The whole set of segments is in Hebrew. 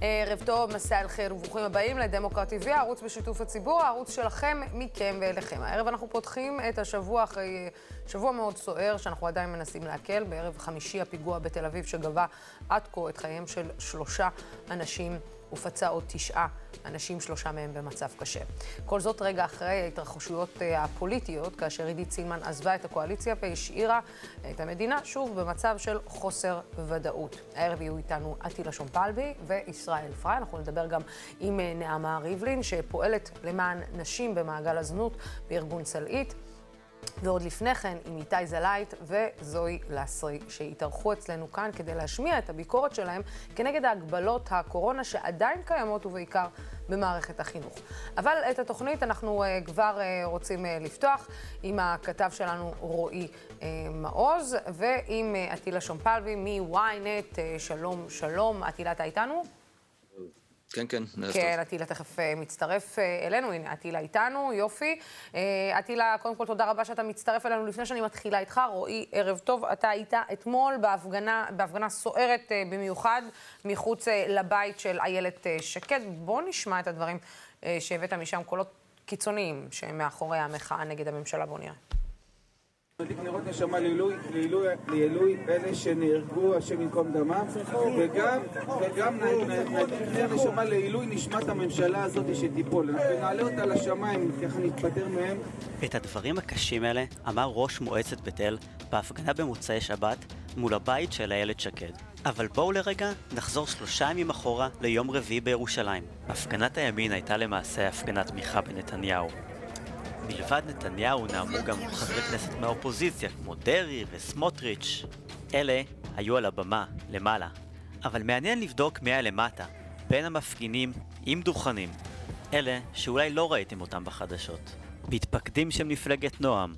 ערב טוב, מסע אל חיר וברוכים הבאים לדמוקרט TV, הערוץ בשיתוף הציבור, הערוץ שלכם, מכם ואליכם. הערב אנחנו פותחים את השבוע אחרי שבוע מאוד סוער, שאנחנו עדיין מנסים להקל. בערב חמישי הפיגוע בתל אביב שגבה עד כה את חייהם של שלושה אנשים ופצע עוד תשעה אנשים, שלושה מהם במצב קשה. כל זאת רגע אחרי ההתרחשויות אה, הפוליטיות, כאשר עידית סילמן עזבה את הקואליציה והשאירה את המדינה שוב במצב של חוסר ודאות. הערב יהיו איתנו אטילה שומפלבי וישראל פריי. אנחנו נדבר גם עם אה, נעמה ריבלין, שפועלת למען נשים במעגל הזנות בארגון צלעית. ועוד לפני כן עם איתי זלייט וזוהי לסרי, שהתארחו אצלנו כאן כדי להשמיע את הביקורת שלהם כנגד ההגבלות הקורונה שעדיין קיימות ובעיקר במערכת החינוך. אבל את התוכנית אנחנו uh, כבר uh, רוצים uh, לפתוח עם הכתב שלנו רועי uh, מעוז ועם uh, שומפלבי מ-ynet, uh, שלום שלום, אטילה אתה איתנו? כן, כן, ערב טוב. כן, אטילה תכף אה, מצטרף אה, אלינו, הנה, אטילה איתנו, יופי. אה, אטילה, קודם כל תודה רבה שאתה מצטרף אלינו. לפני שאני מתחילה איתך, רועי, ערב טוב. אתה היית אתמול בהפגנה, בהפגנה סוערת במיוחד, מחוץ לבית של איילת שקד. בוא נשמע את הדברים שהבאת משם, קולות קיצוניים שמאחורי המחאה נגד הממשלה. בוא נראה. מדליק נרות נשמה לעילוי אלה שנהרגו, השם ינקום דמם, וגם, נר נשמה לעילוי נשמת הממשלה הזאת שתיפול. ונעלה אותה לשמיים, ככה נתפטר מהם. את הדברים הקשים האלה אמר ראש מועצת בית אל בהפגנה במוצאי שבת מול הבית של איילת שקד. אבל בואו לרגע נחזור שלושה ימים אחורה ליום רביעי בירושלים. הפגנת הימין הייתה למעשה הפגנת תמיכה בנתניהו. מלבד נתניהו נאמו גם חברי כנסת מהאופוזיציה, כמו דרעי וסמוטריץ'. אלה היו על הבמה, למעלה. אבל מעניין לבדוק מי היה למטה, בין המפגינים עם דוכנים. אלה שאולי לא ראיתם אותם בחדשות. מתפקדים של מפלגת נועם.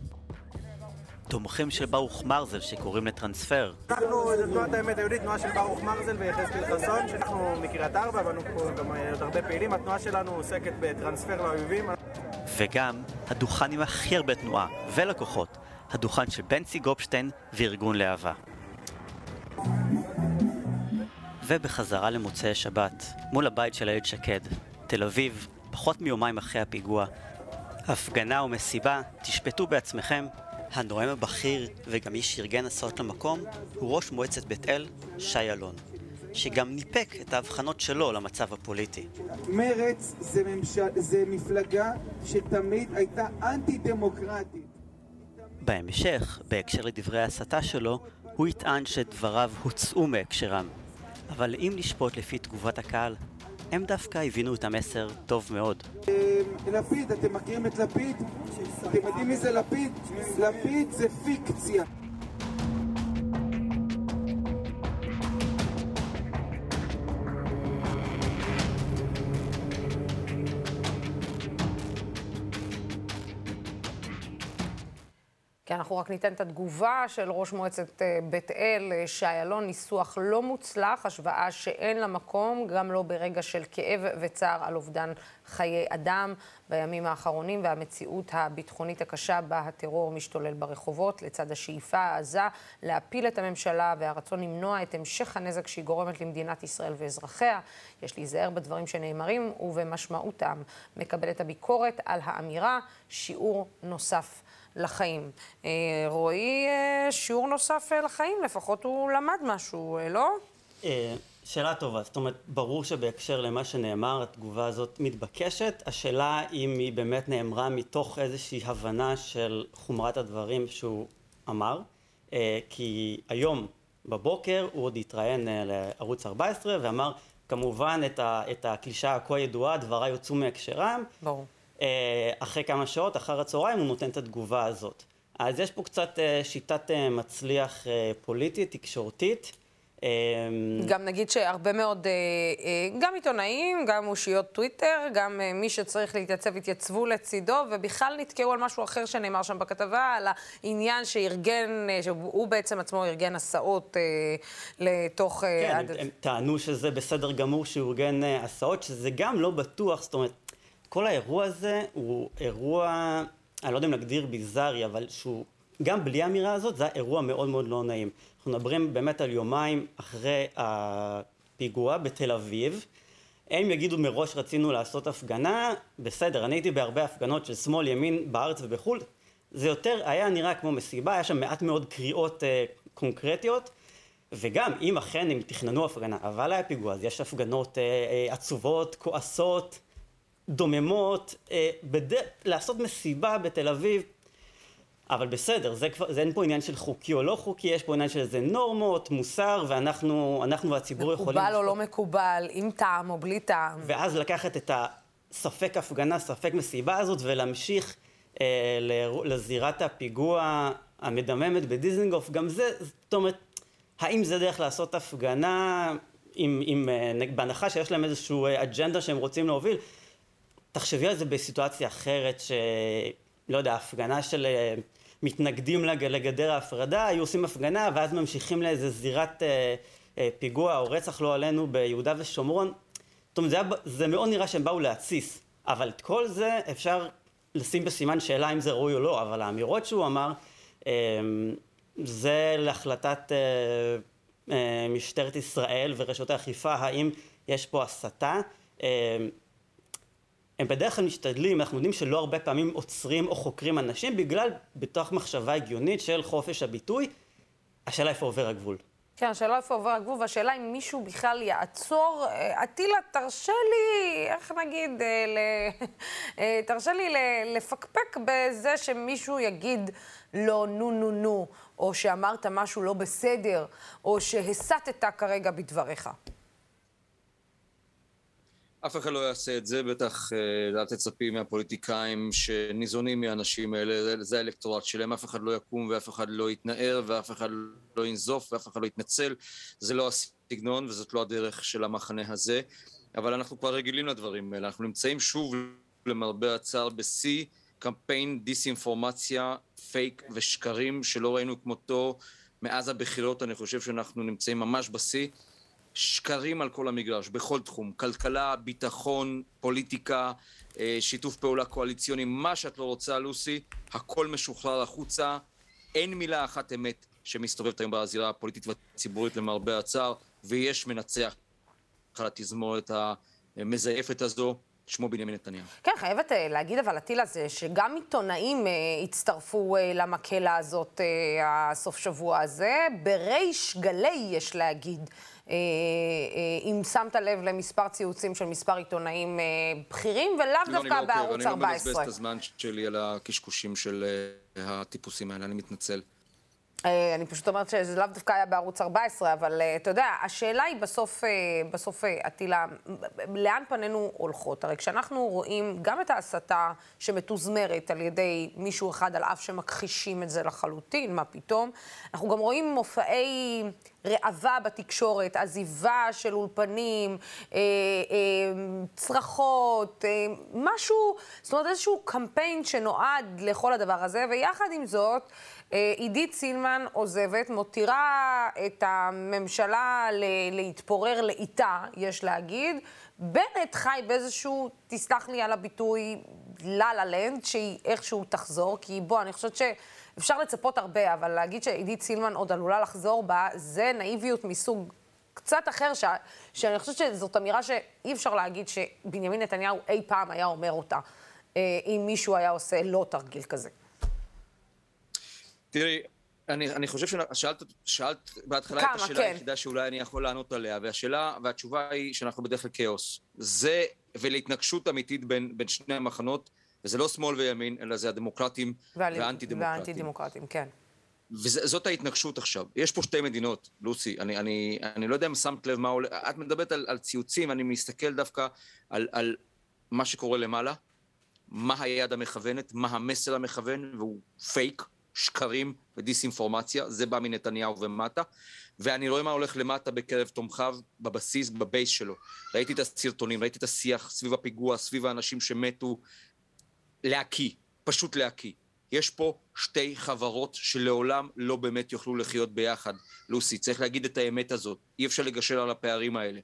תומכים של ברוך מרזל שקוראים לטרנספר. אנחנו, תנועת האמת היהודית, תנועה של ברוך מרזל ויחזקאל חסון, שאנחנו מקריית ארבע, ואנו פה גם עוד הרבה פעילים. התנועה שלנו עוסקת בטרנספר לאויבים. וגם הדוכן עם הכי הרבה תנועה ולקוחות, הדוכן של בנצי גופשטיין וארגון להבה. ובחזרה למוצאי שבת, מול הבית של איילת שקד, תל אביב, פחות מיומיים אחרי הפיגוע, הפגנה ומסיבה, תשפטו בעצמכם. הנואם הבכיר וגם מי שארגן הסעות למקום הוא ראש מועצת בית אל, שי אלון. שגם ניפק את ההבחנות שלו למצב הפוליטי. מרץ זה, ממשל, זה מפלגה שתמיד הייתה אנטי-דמוקרטית. בהמשך, בהקשר לדברי ההסתה שלו, הוא יטען שדבריו הוצאו מהקשרם. אבל אם נשפוט לפי תגובת הקהל, הם דווקא הבינו את המסר טוב מאוד. אה, לפיד, אתם מכירים את לפיד? אתם יודעים מי זה לפיד? לפיד זה פיקציה. כי אנחנו רק ניתן את התגובה של ראש מועצת אה, בית אל, אה, שי אלון, ניסוח לא מוצלח, השוואה שאין לה מקום, גם לא ברגע של כאב וצער על אובדן חיי אדם בימים האחרונים, והמציאות הביטחונית הקשה בה הטרור משתולל ברחובות, לצד השאיפה העזה להפיל את הממשלה והרצון למנוע את המשך הנזק שהיא גורמת למדינת ישראל ואזרחיה. יש להיזהר בדברים שנאמרים ובמשמעותם. מקבל את הביקורת על האמירה, שיעור נוסף. לחיים. אה, רועי, אה, שיעור נוסף אה, לחיים, לפחות הוא למד משהו, לא? שאלה טובה, זאת אומרת, ברור שבהקשר למה שנאמר, התגובה הזאת מתבקשת. השאלה אם היא באמת נאמרה מתוך איזושהי הבנה של חומרת הדברים שהוא אמר. כי היום בבוקר הוא עוד התראיין לערוץ 14 ואמר, כמובן, את הקלישה הכה ידועה, דבריי יוצאו מהקשרם. ברור. אה, אחרי כמה שעות, אחר הצהריים, הוא נותן את התגובה הזאת. אז יש פה קצת אה, שיטת אה, מצליח פוליטית, תקשורתית. גם נגיד שהרבה מאוד, גם עיתונאים, גם אושיות טוויטר, גם מי שצריך להתייצב, התייצבו לצידו, ובכלל נתקעו על משהו אחר שנאמר שם בכתבה, על העניין שארגן, שהוא בעצם עצמו ארגן הסעות לתוך... כן, עד... הם, הם טענו שזה בסדר גמור שהוא ארגן הסעות, שזה גם לא בטוח, זאת אומרת... כל האירוע הזה הוא אירוע, אני לא יודע אם נגדיר ביזארי, אבל שהוא, גם בלי האמירה הזאת, זה היה אירוע מאוד מאוד לא נעים. אנחנו מדברים באמת על יומיים אחרי הפיגוע בתל אביב, הם יגידו מראש רצינו לעשות הפגנה, בסדר, אני הייתי בהרבה הפגנות של שמאל ימין בארץ ובחו"ל, זה יותר היה נראה כמו מסיבה, היה שם מעט מאוד קריאות אה, קונקרטיות, וגם אם אכן הם תכננו הפגנה, אבל היה פיגוע, אז יש הפגנות אה, אה, עצובות, כועסות, דוממות, אה, בד... לעשות מסיבה בתל אביב, אבל בסדר, זה, כבר, זה אין פה עניין של חוקי או לא חוקי, יש פה עניין של איזה נורמות, מוסר, ואנחנו אנחנו והציבור יכולים... מקובל או לא מקובל, עם טעם או בלי טעם. ואז לקחת את הספק הפגנה, ספק מסיבה הזאת, ולהמשיך אה, לזירת הפיגוע המדממת בדיזנגוף, גם זה, זאת אומרת, האם זה דרך לעשות הפגנה, עם, עם, אה, בהנחה שיש להם איזושהי אה, אג'נדה שהם רוצים להוביל, תחשבי על זה בסיטואציה אחרת, שלא יודע, הפגנה של אה, מתנגדים לגדר ההפרדה, היו עושים הפגנה ואז ממשיכים לאיזה זירת אה, אה, פיגוע או רצח לא עלינו ביהודה ושומרון. זאת אומרת, זה, זה מאוד נראה שהם באו להתסיס, אבל את כל זה אפשר לשים בסימן שאלה אם זה ראוי או לא, אבל האמירות שהוא אמר, אה, זה להחלטת משטרת ישראל ורשות האכיפה, האם יש פה הסתה. אה, הם בדרך כלל משתדלים, אנחנו יודעים שלא הרבה פעמים עוצרים או חוקרים אנשים בגלל בתוך מחשבה הגיונית של חופש הביטוי, השאלה איפה עובר הגבול. כן, השאלה איפה עובר הגבול, והשאלה אם מישהו בכלל יעצור. אטילה, תרשה לי, איך נגיד, אה, ל... אה, תרשה לי לפקפק בזה שמישהו יגיד לא, נו, נו, נו, או שאמרת משהו לא בסדר, או שהסטת כרגע בדבריך. אף אחד לא יעשה את זה, בטח אה, אל תצפי מהפוליטיקאים שניזונים מהאנשים האלה, זה האלקטורט שלהם, אף אחד לא יקום ואף אחד לא יתנער ואף אחד לא ינזוף ואף אחד לא יתנצל, זה לא הסגנון וזאת לא הדרך של המחנה הזה, אבל אנחנו כבר רגילים לדברים האלה, אנחנו נמצאים שוב למרבה הצער בשיא קמפיין דיסאינפורמציה, פייק ושקרים שלא ראינו כמותו מאז הבחירות, אני חושב שאנחנו נמצאים ממש בשיא. שקרים על כל המגרש, בכל תחום, כלכלה, ביטחון, פוליטיקה, אה, שיתוף פעולה קואליציוני, מה שאת לא רוצה, לוסי, הכל משוחרר החוצה. אין מילה אחת אמת שמסתובבת היום בזירה הפוליטית והציבורית למרבה הצער, ויש מנצח על התזמורת המזייפת הזו. שמו בנימין נתניהו. כן, חייבת אה, להגיד אבל הטיל הזה, שגם עיתונאים אה, הצטרפו למקהלה הזאת הסוף שבוע הזה, בריש גלי, יש להגיד. אם שמת לב למספר ציוצים של מספר עיתונאים בכירים, ולאו לא, דווקא לא בערוץ 14. אני לא מבזבז את הזמן שלי על הקשקושים של הטיפוסים האלה, אני מתנצל. אה, אני פשוט אומרת שזה לאו דווקא היה בערוץ 14, אבל אה, אתה יודע, השאלה היא בסוף, אה, בסוף, עטילה, לאן פנינו הולכות? הרי כשאנחנו רואים גם את ההסתה שמתוזמרת על ידי מישהו אחד, על אף שמכחישים את זה לחלוטין, מה פתאום, אנחנו גם רואים מופעי ראווה בתקשורת, עזיבה של אולפנים, צרחות, משהו, זאת אומרת איזשהו קמפיין שנועד לכל הדבר הזה, ויחד עם זאת, אה, עידית סילמן עוזבת, מותירה את הממשלה להתפורר לאיטה, יש להגיד. בנט חי באיזשהו, תסלח לי על הביטוי, לה לה לנד, שהיא איכשהו תחזור, כי בוא, אני חושבת שאפשר לצפות הרבה, אבל להגיד שעידית סילמן עוד עלולה לחזור בה, זה נאיביות מסוג קצת אחר, ש... שאני חושבת שזאת אמירה שאי אפשר להגיד שבנימין נתניהו אי פעם היה אומר אותה, אה, אם מישהו היה עושה לא תרגיל כזה. תראי, אני, אני חושב ששאלת שאלת בהתחלה את השאלה כן. היחידה שאולי אני יכול לענות עליה, והשאלה, והתשובה היא שאנחנו בדרך כלל כאוס. זה, ולהתנגשות אמיתית בין, בין שני המחנות, וזה לא שמאל וימין, אלא זה הדמוקרטים והאנטי דמוקרטים. והאנטי דמוקרטים, כן. וזאת ההתנגשות עכשיו. יש פה שתי מדינות, לוסי, אני, אני, אני לא יודע אם שמת לב מה עולה, את מדברת על, על ציוצים, אני מסתכל דווקא על, על מה שקורה למעלה, מה היד המכוונת, מה המסר המכוון, והוא פייק, שקרים ודיסאינפורמציה, זה בא מנתניהו ומטה, ואני רואה מה הולך למטה בקרב תומכיו, בבסיס, בבייס שלו. ראיתי את הסרטונים, ראיתי את השיח סביב הפיגוע, סביב האנשים שמתו, להקיא, פשוט להקיא. יש פה שתי חברות שלעולם לא באמת יוכלו לחיות ביחד. לוסי, צריך להגיד את האמת הזאת, אי אפשר לגשר על הפערים האלה.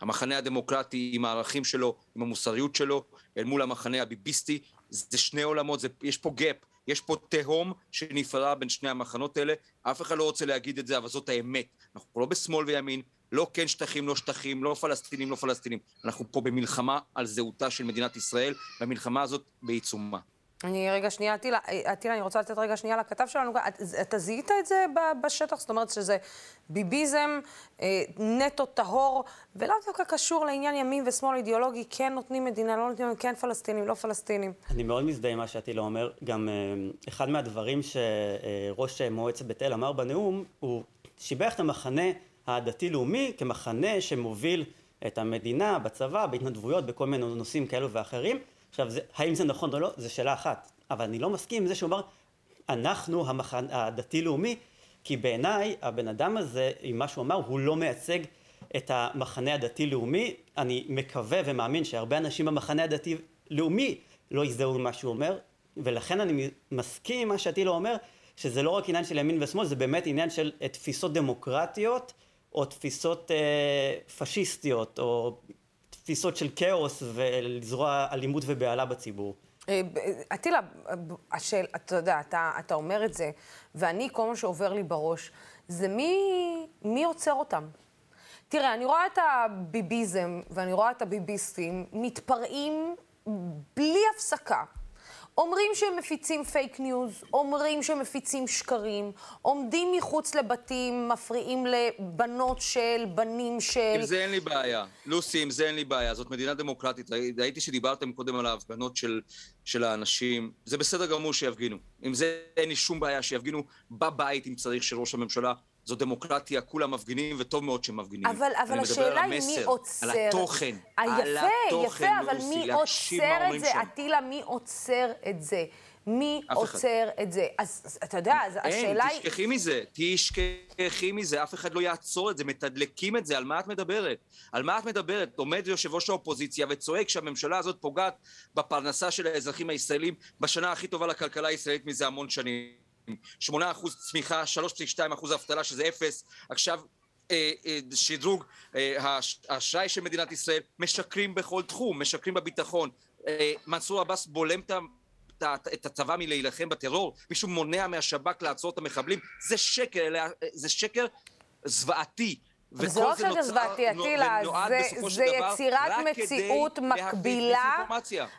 המחנה הדמוקרטי עם הערכים שלו, עם המוסריות שלו, אל מול המחנה הביביסטי, זה שני עולמות, זה, יש פה gap, יש פה תהום שנפרדה בין שני המחנות האלה, אף אחד לא רוצה להגיד את זה, אבל זאת האמת. אנחנו לא בשמאל וימין, לא כן שטחים, לא שטחים, לא פלסטינים, לא פלסטינים. אנחנו פה במלחמה על זהותה של מדינת ישראל, והמלחמה הזאת בעיצומה. אני רגע שנייה, אטילה, אטילה, אני רוצה לתת רגע שנייה לכתב שלנו. אתה זיהית את זה בשטח? זאת אומרת שזה ביביזם אה, נטו טהור, ולאו דווקא קשור לעניין ימין ושמאל אידיאולוגי, כן נותנים מדינה, לא נותנים, כן פלסטינים, לא פלסטינים. אני מאוד מזדהה עם מה שאטילה אומר. גם אה, אחד מהדברים שראש מועצת בית אל אמר בנאום, הוא שיבח את המחנה הדתי-לאומי כמחנה שמוביל את המדינה בצבא, בהתנדבויות, בכל מיני נושאים כאלו ואחרים. עכשיו, זה, האם זה נכון או לא, זו שאלה אחת. אבל אני לא מסכים עם זה שהוא אמר, אנחנו המחנה הדתי-לאומי, כי בעיניי הבן אדם הזה, עם מה שהוא אמר, הוא לא מייצג את המחנה הדתי-לאומי. אני מקווה ומאמין שהרבה אנשים במחנה הדתי-לאומי לא יזדהו עם מה שהוא אומר, ולכן אני מסכים עם מה שאטילה אומר, שזה לא רק עניין של ימין ושמאל, זה באמת עניין של תפיסות דמוקרטיות, או תפיסות אה, פשיסטיות, או תפיסות של כאוס ולזרוע אלימות ובהלה בציבור. אה, אטילה, השאל, אתה יודע, אתה, אתה אומר את זה, ואני, כל מה שעובר לי בראש, זה מי, מי עוצר אותם? תראה, אני רואה את הביביזם ואני רואה את הביביסטים מתפרעים בלי הפסקה. אומרים שהם מפיצים פייק ניוז, אומרים שהם מפיצים שקרים, עומדים מחוץ לבתים, מפריעים לבנות של, בנים של... עם זה אין לי בעיה. לוסי, עם זה אין לי בעיה. זאת מדינה דמוקרטית. ראיתי שדיברתם קודם על ההפגנות של, של האנשים. זה בסדר גמור שיפגינו. עם זה אין לי שום בעיה שיפגינו בבית, אם צריך, של ראש הממשלה. זו דמוקרטיה, כולם מפגינים, וטוב מאוד שהם מפגינים. אבל, אבל השאלה היא מי עוצר. על התוכן. יפה, על התוכן, יפה, אבל מי עוצר את זה? אטילה, מי עוצר את זה? מי עוצר את זה? אז אתה יודע, אז השאלה היא... אין, תשכחי מזה, תשכחי מזה, אף אחד לא יעצור את זה, מתדלקים את זה, על מה את מדברת? על מה את מדברת? עומד יושב ראש האופוזיציה וצועק שהממשלה הזאת פוגעת בפרנסה של האזרחים הישראלים בשנה הכי טובה לכלכלה הישראלית מזה המון שנים. 8% צמיחה, 3.2% אבטלה, שזה אפס. עכשיו אה, אה, שדרוג אה, האשראי של מדינת ישראל, משקרים בכל תחום, משקרים בביטחון. מנסור עבאס בולם את הצבא מלהילחם בטרור, מישהו מונע מהשב"כ לעצור את המחבלים, זה שקר, זה שקר זוועתי. וזה לא שקר זוועתי, אטילה, זה יצירת מציאות מקבילה,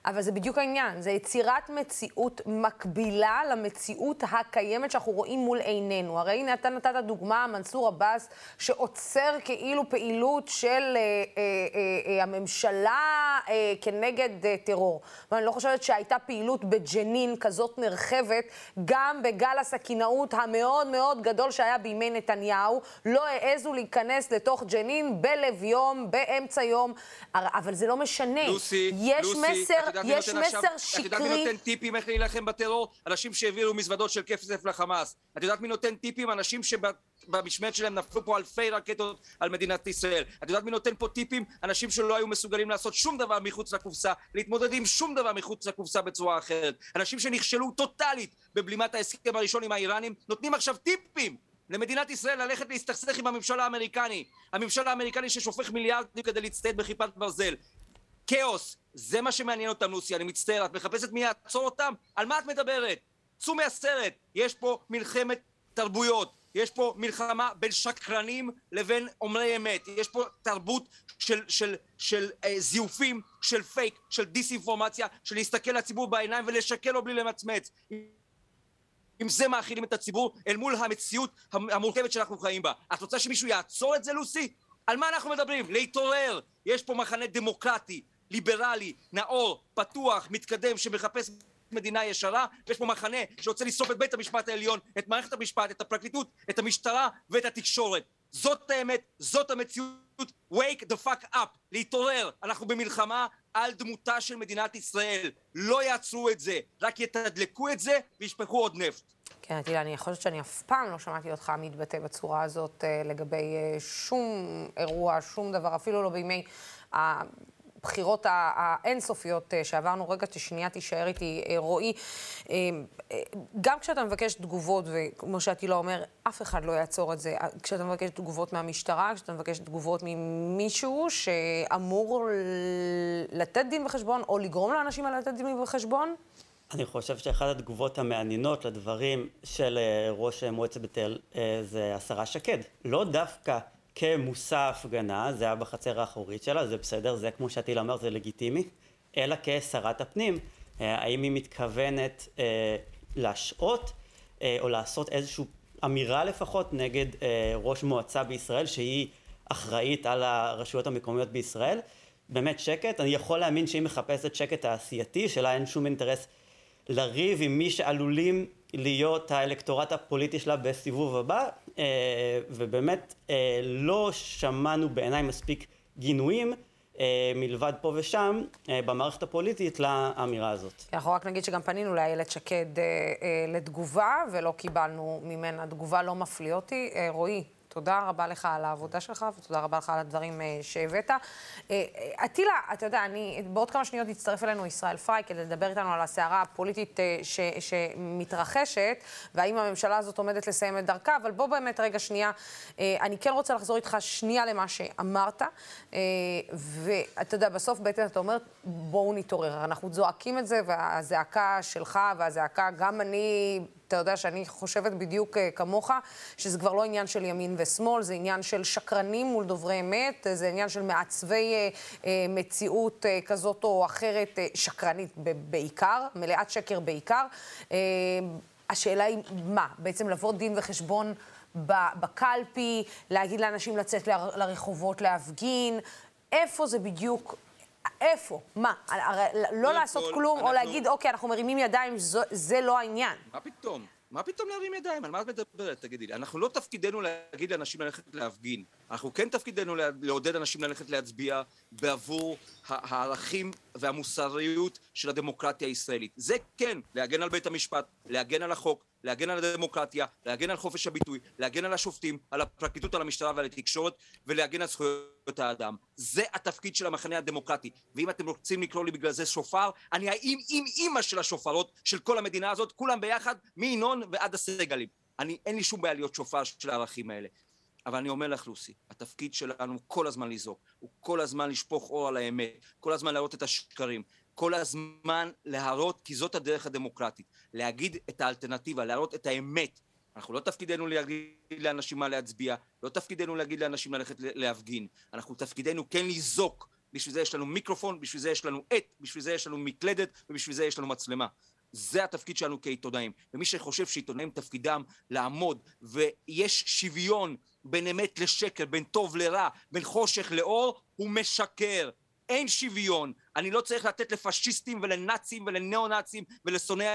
אבל זה בדיוק העניין, זה יצירת מציאות מקבילה למציאות הקיימת שאנחנו רואים מול עינינו. הרי הנה אתה נתת דוגמה, מנסור עבאס, שעוצר כאילו פעילות של אה, אה, אה, אה, הממשלה אה, כנגד אה, טרור. ואני לא חושבת שהייתה פעילות בג'נין כזאת נרחבת, גם בגל הסכינאות המאוד מאוד גדול שהיה בימי נתניהו, לא העזו להיכנס להיכנס לתוך ג'נין בלב יום, באמצע יום, אבל זה לא משנה. לוסי, יש לוסי, מסר, יש מסר עכשיו, שקרי. את יודעת מי נותן טיפים איך להילחם בטרור? אנשים שהעבירו מזוודות של כסף לחמאס. את יודעת מי נותן טיפים? אנשים שבמשמרת שלהם נפלו פה אלפי רקטות על מדינת ישראל. את יודעת מי נותן פה טיפים? אנשים שלא היו מסוגלים לעשות שום דבר מחוץ לקופסה, להתמודד עם שום דבר מחוץ לקופסה בצורה אחרת. אנשים שנכשלו טוטאלית בבלימת ההסכם הראשון עם האיראנים, נותנים עכשיו טיפים למדינת ישראל ללכת להסתכסך עם הממשל האמריקני. הממשל האמריקני ששופך מיליארדים כדי להצטייד בכיפת ברזל. כאוס, זה מה שמעניין אותם, לוסי, אני מצטער. את מחפשת מי יעצור אותם? על מה את מדברת? צאו מהסרט. יש פה מלחמת תרבויות. יש פה מלחמה בין שקרנים לבין אומרי אמת. יש פה תרבות של, של, של אה, זיופים, של פייק, של דיסאינפורמציה, של להסתכל לציבור בעיניים ולשקר לו בלי למצמץ. עם זה מאכילים את הציבור אל מול המציאות המורכבת שאנחנו חיים בה. את רוצה שמישהו יעצור את זה, לוסי? על מה אנחנו מדברים? להתעורר. יש פה מחנה דמוקרטי, ליברלי, נאור, פתוח, מתקדם, שמחפש מדינה ישרה, ויש פה מחנה שרוצה לשרוף את בית המשפט העליון, את מערכת המשפט, את הפרקליטות, את המשטרה ואת התקשורת. זאת האמת, זאת המציאות. wake the fuck up, להתעורר. אנחנו במלחמה על דמותה של מדינת ישראל. לא יעצרו את זה, רק יתדלקו את זה וישפכו עוד נפט. כן, תראה, אני חושבת שאני אף פעם לא שמעתי אותך מתבטא בצורה הזאת אה, לגבי אה, שום אירוע, שום דבר, אפילו לא בימי הבחירות האינסופיות אה, שעברנו. רגע, שנייה תישאר איתי, אה, רועי. אה, גם כשאתה מבקש תגובות, וכמו שעטילה אומר, אף אחד לא יעצור את זה. כשאתה מבקש תגובות מהמשטרה, כשאתה מבקש תגובות ממישהו שאמור לתת דין וחשבון, או לגרום לאנשים לתת דין וחשבון, אני חושב שאחת התגובות המעניינות לדברים של ראש מועצת בית אל זה השרה שקד. לא דווקא כמושא ההפגנה, זה היה בחצר האחורית שלה, זה בסדר, זה כמו שעטיל אמר, זה לגיטימי, אלא כשרת הפנים, האם היא מתכוונת להשעות או לעשות איזושהי אמירה לפחות נגד ראש מועצה בישראל שהיא אחראית על הרשויות המקומיות בישראל. באמת שקט, אני יכול להאמין שהיא מחפשת שקט תעשייתי, שלה אין שום אינטרס לריב עם מי שעלולים להיות האלקטורט הפוליטי שלה בסיבוב הבא, אה, ובאמת אה, לא שמענו בעיניי מספיק גינויים אה, מלבד פה ושם במערכת הפוליטית לאמירה הזאת. אנחנו רק נגיד שגם פנינו לאיילת שקד לתגובה ולא קיבלנו ממנה תגובה, לא מפליא אותי. רועי, תודה רבה לך על העבודה שלך, ותודה רבה לך על הדברים אה, שהבאת. עטילה, אה, אתה יודע, אני, בעוד כמה שניות יצטרף אלינו ישראל פריי כדי לדבר איתנו על הסערה הפוליטית אה, ש, שמתרחשת, והאם הממשלה הזאת עומדת לסיים את דרכה, אבל בוא באמת רגע שנייה, אני כן רוצה לחזור איתך שנייה למה שאמרת, ואתה יודע, בסוף בעצם אתה אומר, בואו נתעורר. אנחנו זועקים את זה, והזעקה שלך והזעקה, גם אני... אתה יודע שאני חושבת בדיוק uh, כמוך, שזה כבר לא עניין של ימין ושמאל, זה עניין של שקרנים מול דוברי אמת, זה עניין של מעצבי uh, uh, מציאות כזאת או אחרת, שקרנית בעיקר, מלאת שקר בעיקר. השאלה היא מה? בעצם לבוא דין וחשבון בקלפי, להגיד לאנשים לצאת לרחובות להפגין, איפה זה בדיוק איפה? מה? הרי לא לעשות כלום, או להגיד, אוקיי, אנחנו מרימים ידיים, זה לא העניין. מה פתאום? מה פתאום להרים ידיים? על מה את מדברת? תגידי לי. אנחנו לא תפקידנו להגיד לאנשים ללכת להפגין. אנחנו כן תפקידנו לעודד אנשים ללכת להצביע בעבור הערכים והמוסריות של הדמוקרטיה הישראלית. זה כן, להגן על בית המשפט, להגן על החוק, להגן על הדמוקרטיה, להגן על חופש הביטוי, להגן על השופטים, על הפרקליטות, על המשטרה ועל התקשורת, ולהגן על זכויות האדם. זה התפקיד של המחנה הדמוקרטי. ואם אתם רוצים לקרוא לי בגלל זה שופר, אני האם עם אימא של השופרות של כל המדינה הזאת, כולם ביחד, מינון ועד הסגלים. אני, אין לי שום בעיה להיות שופר של הערכים האלה. אבל אני אומר לך, לוסי, התפקיד שלנו כל הזמן לזעוק, הוא כל הזמן לשפוך אור על האמת, כל הזמן להראות את השקרים, כל הזמן להראות, כי זאת הדרך הדמוקרטית, להגיד את האלטרנטיבה, להראות את האמת. אנחנו לא תפקידנו להגיד לאנשים מה להצביע, לא תפקידנו להגיד לאנשים ללכת להפגין, אנחנו תפקידנו כן לזעוק, בשביל זה יש לנו מיקרופון, בשביל זה יש לנו עט, בשביל זה יש לנו מקלדת ובשביל זה יש לנו מצלמה. זה התפקיד שלנו כעיתונאים. ומי שחושב שעיתונאים תפקידם לעמוד ויש שוויון בין אמת לשקר, בין טוב לרע, בין חושך לאור, הוא משקר. אין שוויון. אני לא צריך לתת לפשיסטים ולנאצים ולניאו-נאצים ולשונאי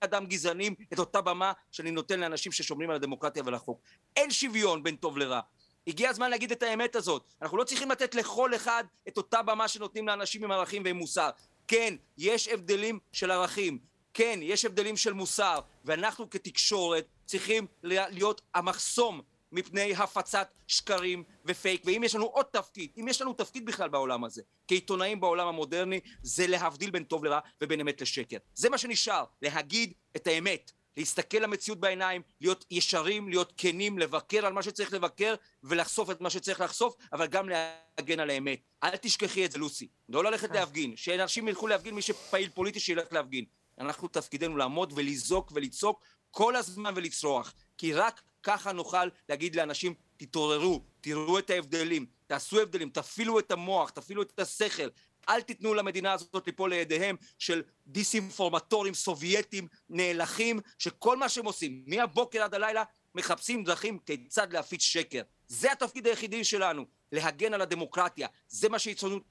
אדם גזענים את אותה במה שאני נותן לאנשים ששומרים על הדמוקרטיה ועל החוק. אין שוויון בין טוב לרע. הגיע הזמן להגיד את האמת הזאת. אנחנו לא צריכים לתת לכל אחד את אותה במה שנותנים לאנשים עם ערכים ועם מוסר. כן, יש הבדלים של ערכים. כן, יש הבדלים של מוסר. ואנחנו כתקשורת צריכים להיות המחסום מפני הפצת שקרים ופייק. ואם יש לנו עוד תפקיד, אם יש לנו תפקיד בכלל בעולם הזה, כעיתונאים בעולם המודרני, זה להבדיל בין טוב לרע ובין אמת לשקר. זה מה שנשאר, להגיד את האמת. להסתכל למציאות בעיניים, להיות ישרים, להיות כנים, לבקר על מה שצריך לבקר ולחשוף את מה שצריך לחשוף, אבל גם להגן על האמת. אל תשכחי את זה, לוסי. לא ללכת להפגין. שאנשים ילכו להפגין, מי שפעיל פוליטי שילך להפגין. אנחנו תפקידנו לעמוד ולזעוק ולצעוק כל הזמן ולצרוח. כי רק ככה נוכל להגיד לאנשים, תתעוררו, תראו את ההבדלים, תעשו הבדלים, תפעילו את המוח, תפעילו את השכל, אל תיתנו למדינה הזאת ליפול לידיהם של דיסאינפורמטורים סובייטים נאלחים, שכל מה שהם עושים, מהבוקר עד הלילה, מחפשים דרכים כיצד להפיץ שקר. זה התפקיד היחידי שלנו, להגן על הדמוקרטיה. זה מה שעיתונות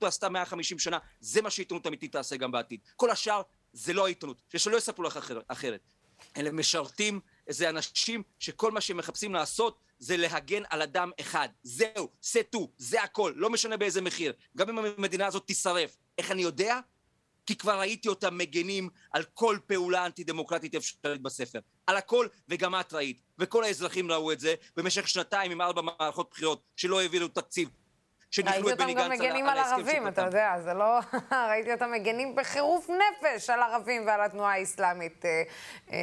עשתה 150 שנה, זה מה שעיתונות אמיתית תעשה גם בעתיד. כל השאר זה לא העיתונות, ושלא יספרו לך אחרת. אלה משרתים זה אנשים שכל מה שהם מחפשים לעשות זה להגן על אדם אחד. זהו, סטו, זה הכל, לא משנה באיזה מחיר. גם אם המדינה הזאת תישרף. איך אני יודע? כי כבר ראיתי אותם מגנים על כל פעולה אנטי דמוקרטית אפשרית בספר. על הכל, וגם את ראית. וכל האזרחים ראו את זה במשך שנתיים עם ארבע מערכות בחירות שלא העבירו תקציב. שניחלו את בני גנץ על ההסכם ראיתי אותם גם מגנים על ערבים, אתה יודע, זה לא... ראיתי אותם מגנים בחירוף נפש על ערבים ועל התנועה האסלאמית, אה, אה,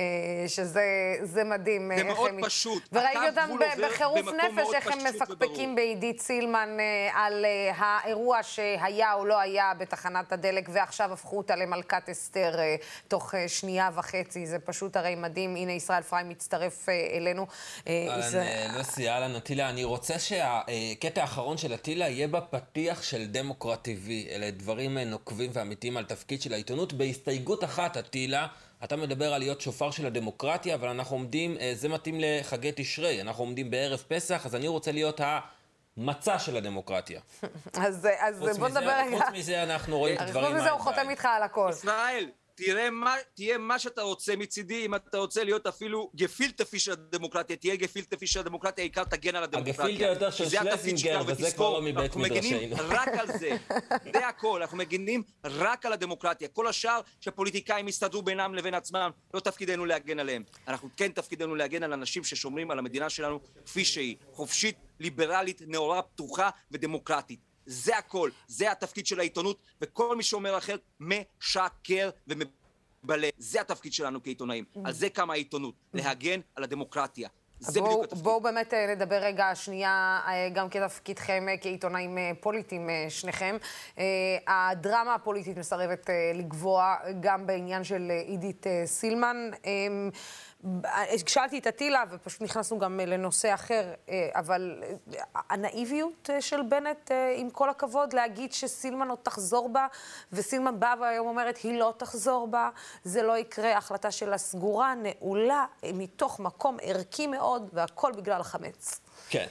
שזה מדהים. זה מאוד פשוט. וראיתי אותם בחירוף נפש, איך הם מפקפקים בעידית סילמן על האירוע שהיה או לא היה בתחנת הדלק, ועכשיו הפכו אותה למלכת אסתר תוך שנייה וחצי. זה פשוט הרי מדהים. הנה, ישראל פריים מצטרף אלינו. אהלן, לוסי, אהלן, אטילה. אני רוצה שהקטע האחרון של אטילה יהיה בפתיח של דמוקרט TV. אלה דברים נוקבים ואמיתיים על תפקיד של העיתונות. בהסתייגות אחת, אטילה, אתה מדבר על להיות שופר של הדמוקרטיה, אבל אנחנו עומדים, זה מתאים לחגי תשרי, אנחנו עומדים בערב פסח, אז אני רוצה להיות המצע של הדמוקרטיה. אז, אז בוא נדבר רגע. חוץ מזה אנחנו רואים את הדברים חוץ מזה הוא חותם איתך על הכל. ישראל, מה, תהיה מה שאתה רוצה מצידי, אם אתה רוצה להיות אפילו גפילטפי של הדמוקרטיה, תהיה גפילטפי של הדמוקרטיה, העיקר תגן על הדמוקרטיה. הגפילטה יותר של שלזינגר, וזה כבר לא מבית מדרשנו. אנחנו מגנים רק על זה, זה הכל, אנחנו מגנים רק על הדמוקרטיה. כל השאר שפוליטיקאים יסתדרו בינם לבין עצמם, לא תפקידנו להגן עליהם. אנחנו כן תפקידנו להגן על אנשים ששומרים על המדינה שלנו כפי שהיא, חופשית, ליברלית, נאורה, פתוחה ודמוקרטית. זה הכל, זה התפקיד של העיתונות, וכל מי שאומר אחר משקר ומבלה. זה התפקיד שלנו כעיתונאים. על זה קמה העיתונות, להגן על הדמוקרטיה. זה בדיוק התפקיד. בואו באמת נדבר רגע שנייה גם כתפקידכם כעיתונאים פוליטיים, שניכם. הדרמה הפוליטית מסרבת לגבוה גם בעניין של עידית סילמן. שאלתי את אטילה, ופשוט נכנסנו גם לנושא אחר, אבל הנאיביות של בנט, עם כל הכבוד, להגיד שסילמן עוד תחזור בה, וסילמן באה והיום אומרת, היא לא תחזור בה, זה לא יקרה, החלטה שלה סגורה, נעולה, מתוך מקום ערכי מאוד, והכל בגלל החמץ. כן.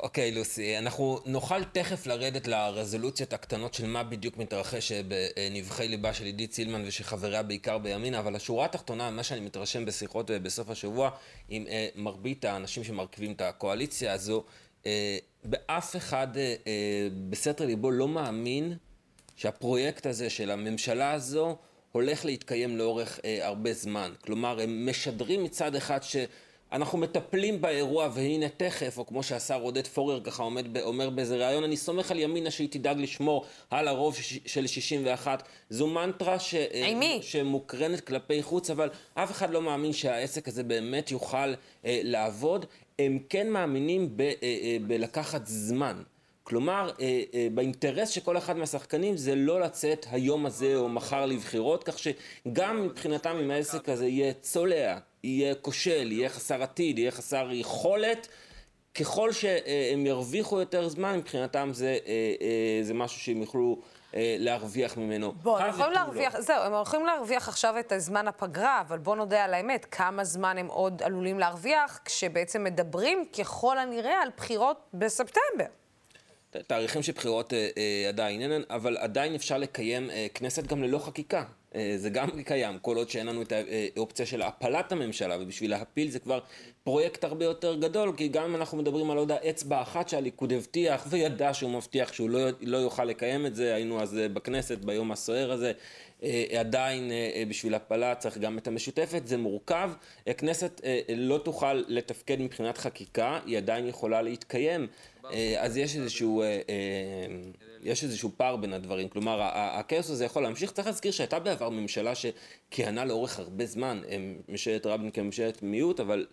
אוקיי, לוסי, אנחנו נוכל תכף לרדת לרזולוציות הקטנות של מה בדיוק מתרחש בנבחי ליבה של עידית סילמן ושחבריה בעיקר בימינה, אבל השורה התחתונה, מה שאני מתרשם בשיחות בסוף השבוע עם מרבית האנשים שמרכיבים את הקואליציה הזו, באף אחד בסתר ליבו לא מאמין שהפרויקט הזה של הממשלה הזו הולך להתקיים לאורך הרבה זמן. כלומר, הם משדרים מצד אחד ש... אנחנו מטפלים באירוע, והנה תכף, או כמו שהשר עודד פורר ככה עומד, אומר באיזה ראיון, אני סומך על ימינה שהיא תדאג לשמור על הרוב של 61. זו מנטרה ש... שמוקרנת כלפי חוץ, אבל אף אחד לא מאמין שהעסק הזה באמת יוכל אה, לעבוד. הם כן מאמינים ב, אה, אה, בלקחת זמן. כלומר, אה, אה, באינטרס של כל אחד מהשחקנים זה לא לצאת היום הזה או מחר לבחירות, כך שגם מבחינתם אם העסק הזה יהיה צולע, יהיה כושל, יהיה חסר עתיד, יהיה חסר יכולת, ככל שהם ירוויחו יותר זמן, מבחינתם זה, זה משהו שהם יוכלו להרוויח ממנו. בוא, הם יכולים להרוויח, לא. זהו, הם הולכים להרוויח עכשיו את הזמן הפגרה, אבל בוא נודה על האמת, כמה זמן הם עוד עלולים להרוויח, כשבעצם מדברים ככל הנראה על בחירות בספטמבר. תאריכים של בחירות אה, אה, עדיין אין, אבל עדיין אפשר לקיים אה, כנסת גם ללא חקיקה. אה, זה גם קיים, כל עוד שאין לנו את האופציה של הפלת הממשלה, ובשביל להפיל זה כבר פרויקט הרבה יותר גדול, כי גם אם אנחנו מדברים על עוד האצבע אחת שהליכוד הבטיח, וידע שהוא מבטיח שהוא לא, לא יוכל לקיים את זה, היינו אז בכנסת ביום הסוער הזה, עדיין בשביל הפלה צריך גם את המשותפת, זה מורכב. הכנסת לא תוכל לתפקד מבחינת חקיקה, היא עדיין יכולה להתקיים. אז יש איזשהו, יש איזשהו פער בין הדברים, כלומר הכאוס הזה יכול להמשיך, צריך להזכיר שהייתה בעבר ממשלה שכיהנה לאורך הרבה זמן, ממשלת רבין כממשלת מיעוט, אבל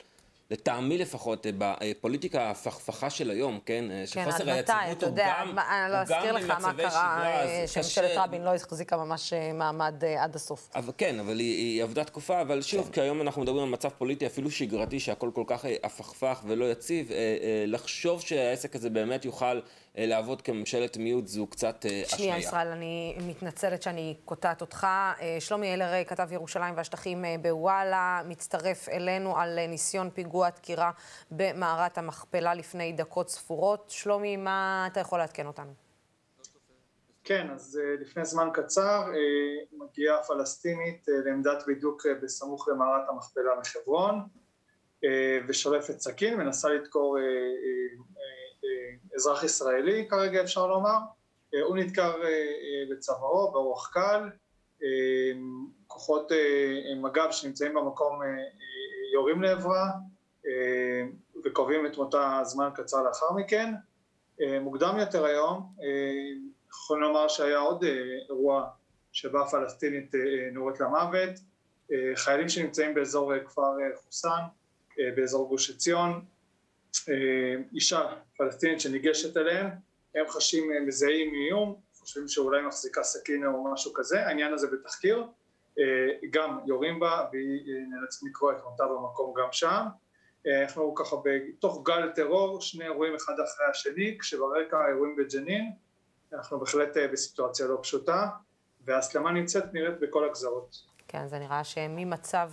לטעמי לפחות, בפוליטיקה ההפכפכה של היום, כן? שחוסר היציבות הוא גם, הוא אני לא אזכיר לך מה קרה, שממשלת רבין לא החזיקה ממש מעמד עד הסוף. אבל כן, אבל היא, היא עבדה תקופה, אבל שוב, כן. כי היום אנחנו מדברים על מצב פוליטי אפילו שגרתי, שהכל כל כך הפכפך ולא יציב, לחשוב שהעסק הזה באמת יוכל לעבוד כממשלת מיעוט זו קצת אשליה. שנייה, ישראל, אני מתנצלת שאני קוטעת אותך. שלומי אלר, כתב ירושלים והשטחים בוואלה, מצטרף אלינו על ניסיון פיגוע דקירה במערת המכפלה לפני דקות ספורות. שלומי, מה אתה יכול לעדכן אותנו? כן, אז לפני זמן קצר מגיעה פלסטינית לעמדת בידוק בסמוך למערת המכפלה מחברון ושולפת סכין, מנסה לדקור אזרח ישראלי כרגע אפשר לומר, הוא נדקר בצווארו, באורח קל, כוחות מג"ב שנמצאים במקום יורים לעברה וקובעים את מותה זמן קצר לאחר מכן. מוקדם יותר היום, יכולים לומר שהיה עוד אירוע שבה פלסטינית נורית למוות, חיילים שנמצאים באזור כפר חוסן, באזור גוש עציון, אישה פלסטינית שניגשת אליהם, הם חשים מזהים מאיום, חושבים שאולי מחזיקה סכין או משהו כזה, העניין הזה בתחקיר, גם יורים בה והיא נאלצת לקרוא את מותה במקום גם שם. אנחנו ככה בתוך גל טרור, שני אירועים אחד אחרי השני, כשברקע האירועים בג'נין, אנחנו בהחלט בסיטואציה לא פשוטה, וההסלמה נמצאת נראית בכל הגזרות. כן, זה נראה שממצב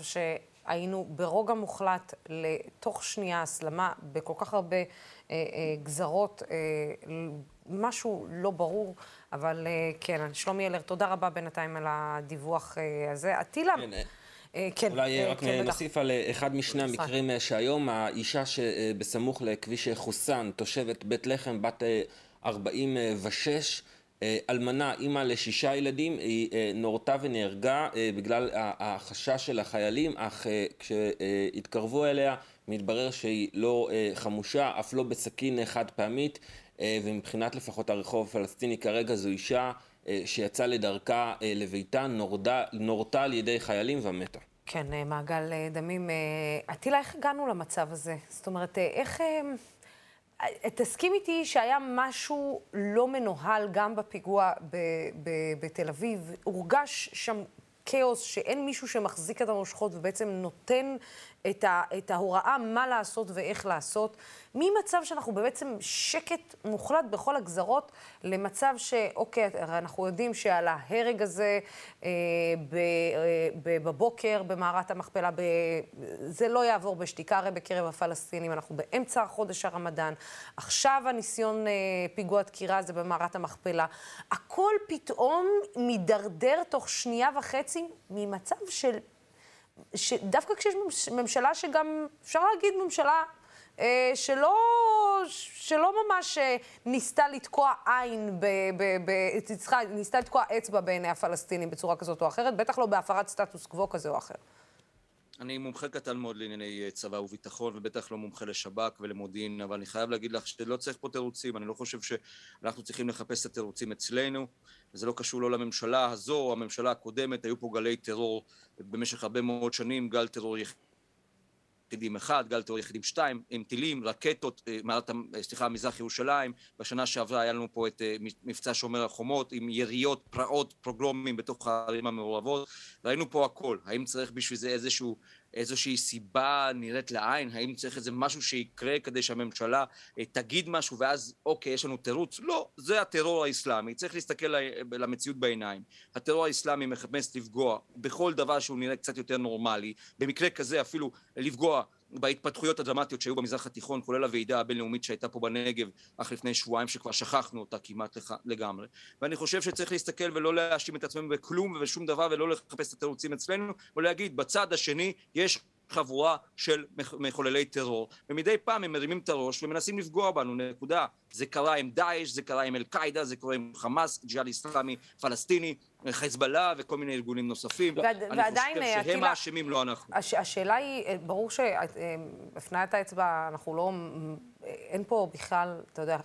שהיינו ברוגע מוחלט לתוך שנייה הסלמה בכל כך הרבה אה, אה, גזרות, אה, משהו לא ברור, אבל אה, כן, שלומי אלר, תודה רבה בינתיים על הדיווח אה, הזה. אטילה... כן, אה, כן, אולי רק כן, נוסיף על אחד משני המקרים שהיום, האישה שבסמוך לכביש חוסן, תושבת בית לחם, בת 46, אלמנה, אימא לשישה ילדים, היא נורתה ונהרגה בגלל החשש של החיילים, אך כשהתקרבו אליה מתברר שהיא לא חמושה, אף לא בסכין חד פעמית. אה, ומבחינת לפחות הרחוב הפלסטיני כרגע זו אישה אה, שיצאה לדרכה אה, לביתה, נורדה, נורתה על ידי חיילים ומתה. כן, מעגל דמים. עטילה, איך הגענו למצב הזה? זאת אומרת, איך... תסכים איתי שהיה משהו לא מנוהל גם בפיגוע בתל אביב. הורגש שם כאוס, שאין מישהו שמחזיק את המושכות ובעצם נותן את, ה, את ההוראה מה לעשות ואיך לעשות. ממצב שאנחנו בעצם שקט מוחלט בכל הגזרות, למצב שאוקיי, אנחנו יודעים שעל ההרג הזה אה, ב, אה, ב, בבוקר במערת המכפלה, ב, זה לא יעבור בשתיקה, הרי בקרב הפלסטינים, אנחנו באמצע חודש הרמדאן, עכשיו הניסיון אה, פיגוע דקירה זה במערת המכפלה. הכל פתאום מידרדר תוך שנייה וחצי ממצב של... שדווקא כשיש ממשלה שגם, אפשר להגיד ממשלה אה, שלא, שלא ממש אה, ניסתה לתקוע עין, צריכה, ניסתה לתקוע אצבע בעיני הפלסטינים בצורה כזאת או אחרת, בטח לא בהפרת סטטוס קוו כזה או אחר. אני מומחה קטן מאוד לענייני אה, צבא וביטחון, ובטח לא מומחה לשב"כ ולמודיעין, אבל אני חייב להגיד לך שלא צריך פה תירוצים, אני לא חושב שאנחנו צריכים לחפש את התירוצים אצלנו, וזה לא קשור לא לממשלה הזו הממשלה הקודמת, היו פה גלי טרור במשך הרבה מאוד שנים, גל טרור יחידים אחד, גל טרור יחידים שתיים, עם טילים, רקטות, אה, מערת, אה, סליחה, מזרח ירושלים, בשנה שעברה היה לנו פה את מבצע שומר החומות, עם יריות, פרעות, פרוגרומים בתוך הערים המעורבות, ראינו פה הכל, האם צריך בשביל זה איזשהו איזושהי סיבה נראית לעין? האם צריך איזה משהו שיקרה כדי שהממשלה אה, תגיד משהו ואז אוקיי, יש לנו תירוץ? לא, זה הטרור האסלאמי, צריך להסתכל למציאות בעיניים. הטרור האסלאמי מחפש לפגוע בכל דבר שהוא נראה קצת יותר נורמלי, במקרה כזה אפילו לפגוע בהתפתחויות הדרמטיות שהיו במזרח התיכון, כולל הוועידה הבינלאומית שהייתה פה בנגב אך לפני שבועיים, שכבר שכחנו אותה כמעט לגמרי. ואני חושב שצריך להסתכל ולא להאשים את עצמנו בכלום ובשום דבר ולא לחפש את התירוצים אצלנו, ולהגיד בצד השני יש חבורה של מחוללי טרור, ומדי פעם הם מרימים את הראש ומנסים לפגוע בנו, נקודה. זה קרה עם דאעש, זה קרה עם אל-קאעידה, זה קורה עם חמאס, ג'יהאד איסלאמי פלסטיני, חיזבאללה וכל מיני ארגונים נוספים. ועד, אני ועדיין, חושב שהם אטילה, האשמים, לא אנחנו. הש, השאלה היא, אה, ברור שהפניית האצבע, אנחנו לא, אין פה בכלל, אתה יודע,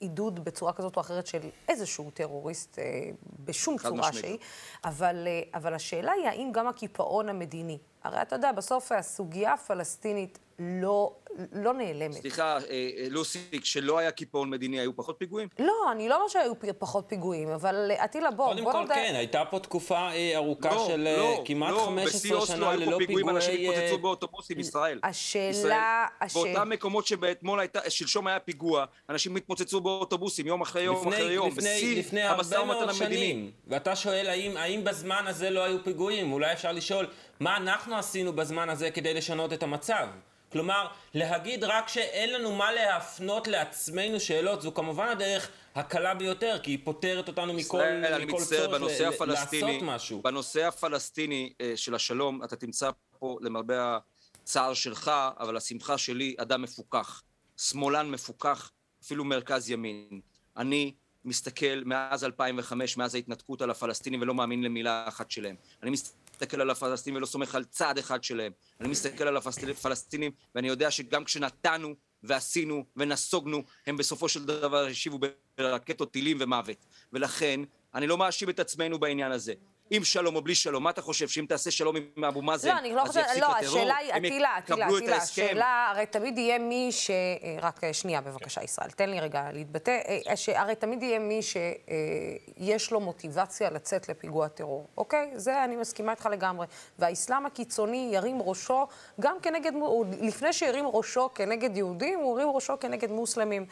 עידוד בצורה כזאת או אחרת של איזשהו טרוריסט אה, בשום צורה שהיא, אבל, אה, אבל השאלה היא האם גם הקיפאון המדיני, הרי אתה יודע, בסוף הסוגיה הפלסטינית לא, לא נעלמת. סליחה, אה, אה, לוסי, כשלא היה קיפאון מדיני, היו פחות פיגועים? לא, אני לא אומרת שהיו פחות פיגועים, אבל עטילה, בוא, בוא נדע... קודם כל, כן, הייתה פה תקופה אה, ארוכה לא, של לא, כמעט לא, 15 שנה ללא פיגועי... לא, אנשים התפוצצו באוטובוסים, ישראל. השאלה... באותם מקומות שבאתמול הייתה, שלשום היה פיגוע, אנשים התפוצצו באוטובוסים יום אחרי יום אחרי יום, בשיא המשא ומתן המדיני. ואתה שואל, האם בזמן הזה לא היו פיגועים? אולי אפשר לשאול, מה אנחנו עשינו בזמן הזה כדי לשנות את המצב? כלומר, להגיד רק שאין לנו מה להפנות לעצמנו שאלות, זו כמובן הדרך הקלה ביותר, כי היא פותרת אותנו מכל, מכל צורך ל- לעשות משהו. בנושא הפלסטיני אה, של השלום, אתה תמצא פה, למרבה הצער שלך, אבל השמחה שלי, אדם מפוכח. שמאלן מפוכח, אפילו מרכז ימין. אני מסתכל מאז 2005, מאז ההתנתקות על הפלסטינים, ולא מאמין למילה אחת שלהם. אני מסתכל... מסתכל על הפלסטינים ולא סומך על צעד אחד שלהם. אני מסתכל על הפלסטינים ואני יודע שגם כשנתנו ועשינו ונסוגנו, הם בסופו של דבר השיבו ברקטות טילים ומוות. ולכן, אני לא מאשים את עצמנו בעניין הזה. עם שלום או בלי שלום, מה אתה חושב, שאם תעשה שלום עם אבו מאזן, לא, אני לא חושבת, לא, השאלה היא, עטילה, עטילה, עטילה, השאלה, הרי תמיד יהיה מי ש... אה, רק אה, שנייה, בבקשה, ישראל, תן לי רגע להתבטא. אה, הרי תמיד יהיה מי שיש לו מוטיבציה לצאת לפיגוע טרור, אוקיי? זה אני מסכימה איתך לגמרי. והאסלאם הקיצוני ירים ראשו גם כנגד, לפני שירים ראשו כנגד יהודים, הוא ירים ראשו כנגד מוסלמים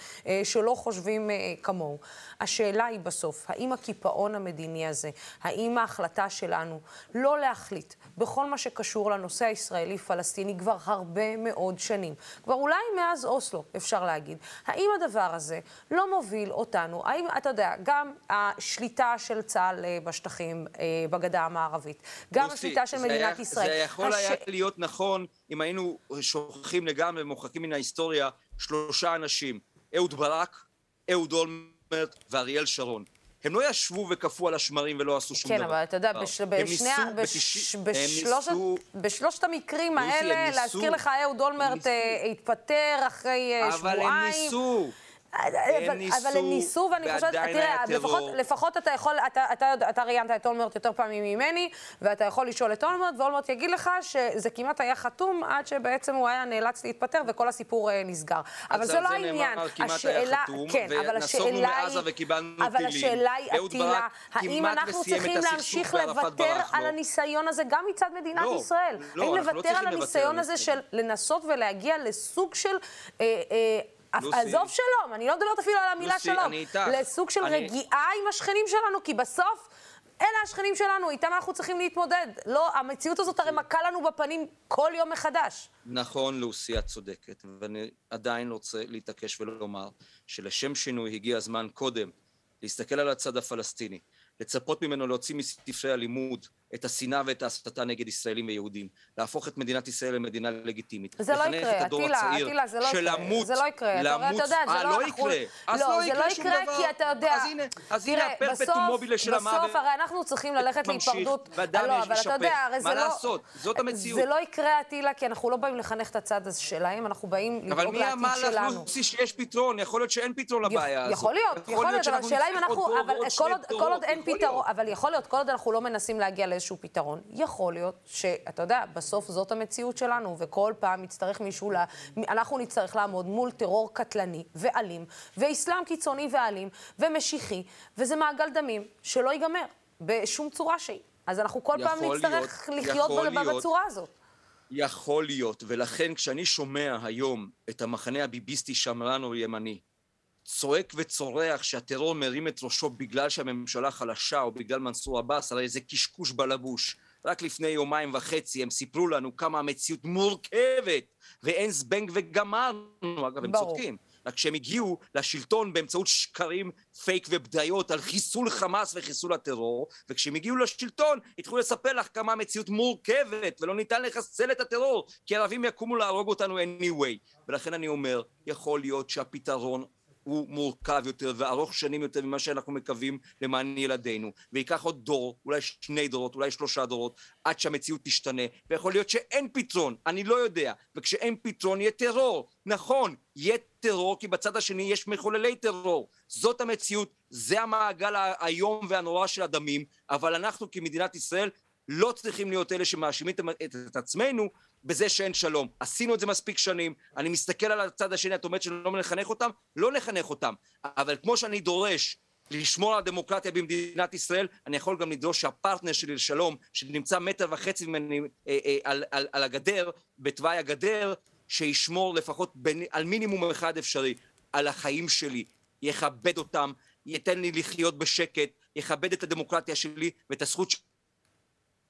שלא חושבים כמוהו. השאלה היא בסוף, האם הקיפאון המדיני הזה, האם ההחלטה שלנו לא להחליט בכל מה שקשור לנושא הישראלי-פלסטיני כבר הרבה מאוד שנים, כבר אולי מאז אוסלו, אפשר להגיד, האם הדבר הזה לא מוביל אותנו, האם, אתה יודע, גם השליטה של צה"ל אה, בשטחים, אה, בגדה המערבית, גם יוסי, השליטה של מדינת היה, ישראל. זה יכול הש... היה להיות נכון אם היינו שוכחים לגמרי ומוחקים מן ההיסטוריה שלושה אנשים, אהוד ברק, אהוד אולמרט ואריאל שרון. הם לא ישבו וכפו על השמרים ולא עשו שום כן, דבר. כן, אבל אתה יודע, בש, בשני, בש, בשלושת, בשלושת המקרים האלה, להזכיר לך, אהוד אולמרט אה, התפטר אחרי אה, אבל שבועיים. אבל הם ניסו. אבל, ניסו, אבל הם ניסו, ואני חושבת, תראה, לפחות, לפחות אתה יכול, אתה, אתה, אתה ראיינת את אולמרט יותר פעמים ממני, ואתה יכול לשאול את אולמרט, ואולמרט יגיד לך שזה כמעט היה חתום עד שבעצם הוא היה נאלץ להתפטר וכל הסיפור אה, נסגר. אבל זה לא העניין. השאלה, כן, אבל השאלה היא, אבל השאלה היא, עטילה, האם אנחנו צריכים להמשיך לוותר על הניסיון הזה גם מצד מדינת לא, ישראל? לא, האם לא לוותר על הניסיון הזה של לנסות ולהגיע לסוג של... אה, אה, עזוב שלום, אני לא מדברת אפילו על המילה לוסי, שלום. אני איתך. לסוג של אני... רגיעה עם השכנים שלנו, כי בסוף... אלה השכנים שלנו, איתם אנחנו צריכים להתמודד. לא, המציאות הזאת הרי מכה לנו בפנים כל יום מחדש. נכון, לוסי, את צודקת, ואני עדיין רוצה להתעקש ולומר שלשם שינוי הגיע הזמן קודם להסתכל על הצד הפלסטיני, לצפות ממנו להוציא מספרי הלימוד את השנאה ואת ההסתה נגד ישראלים ויהודים, להפוך את מדינת ישראל למדינה לגיטימית. זה לא יקרה, עטילה, עטילה, זה לא יקרה. שלמות, זה לא יקרה. למות, אתה יודע, זה אה, לא, לא יקרה. אז לא, זה לא יקרה כי אתה יודע... אז הנה, אז הנה הפרפטום מובילה של המוות. בסוף, הרי אנחנו צריכים ללכת להיפרדות... והדם לא, אבל אתה יודע, הרי זה מה לא... לעשות? זאת המציאות. זה לא יקרה, עטילה, כי אנחנו לא באים לחנך את הצד הזה שלהם, אנחנו באים לדאוג לעתיד שלנו. אבל מי אמר לך, לוסי, שיש פתרון? יכול להיות שאין פתרון לבעיה הזאת. יכול להיות, יכול להיות, אבל השאלה אם אנחנו... אבל כל עוד אין פתרון, אבל יכול להיות, כל עוד אנחנו לא מנסים להגיע לאיזשהו פתרון, יכול להיות שאתה יודע, בסוף זאת המציאות שלנו, וכל פעם יצטרך מישהו, לה, אנחנו נצטרך לעמוד מול טרור קטלני ואלים, ואסלאם קיצוני ואלים, ומשיחי, וזה מעגל דמים שלא ייגמר בשום צורה שהיא. אז אנחנו כל פעם נצטרך להיות, לחיות בצורה הזאת. יכול להיות, ולכן כשאני שומע היום את המחנה הביביסטי שמרן או ימני, צועק וצורח שהטרור מרים את ראשו בגלל שהממשלה חלשה או בגלל מנסור עבאס, הרי זה קשקוש בלבוש. רק לפני יומיים וחצי הם סיפרו לנו כמה המציאות מורכבת ואין זבנג וגמרנו, אגב הם ברור. צודקים. רק כשהם הגיעו לשלטון באמצעות שקרים, פייק ובדיות על חיסול חמאס וחיסול הטרור, וכשהם הגיעו לשלטון התחילו לספר לך כמה המציאות מורכבת ולא ניתן לחסל את הטרור, כי הערבים יקומו להרוג אותנו anyway. ולכן אני אומר, יכול להיות שהפתרון הוא מורכב יותר וארוך שנים יותר ממה שאנחנו מקווים למען ילדינו. וייקח עוד דור, אולי שני דורות, אולי שלושה דורות עד שהמציאות תשתנה. ויכול להיות שאין פתרון, אני לא יודע. וכשאין פתרון יהיה טרור, נכון, יהיה טרור כי בצד השני יש מחוללי טרור. זאת המציאות, זה המעגל האיום והנורא של הדמים. אבל אנחנו כמדינת ישראל לא צריכים להיות אלה שמאשימים את, את עצמנו בזה שאין שלום. עשינו את זה מספיק שנים, אני מסתכל על הצד השני, את אומרת שלא נחנך אותם? לא נחנך אותם. אבל כמו שאני דורש לשמור על הדמוקרטיה במדינת ישראל, אני יכול גם לדרוש שהפרטנר שלי לשלום, שנמצא מטר וחצי ממני אה, אה, על, על, על הגדר, בתוואי הגדר, שישמור לפחות בין, על מינימום אחד אפשרי, על החיים שלי, יכבד אותם, ייתן לי לחיות בשקט, יכבד את הדמוקרטיה שלי ואת הזכות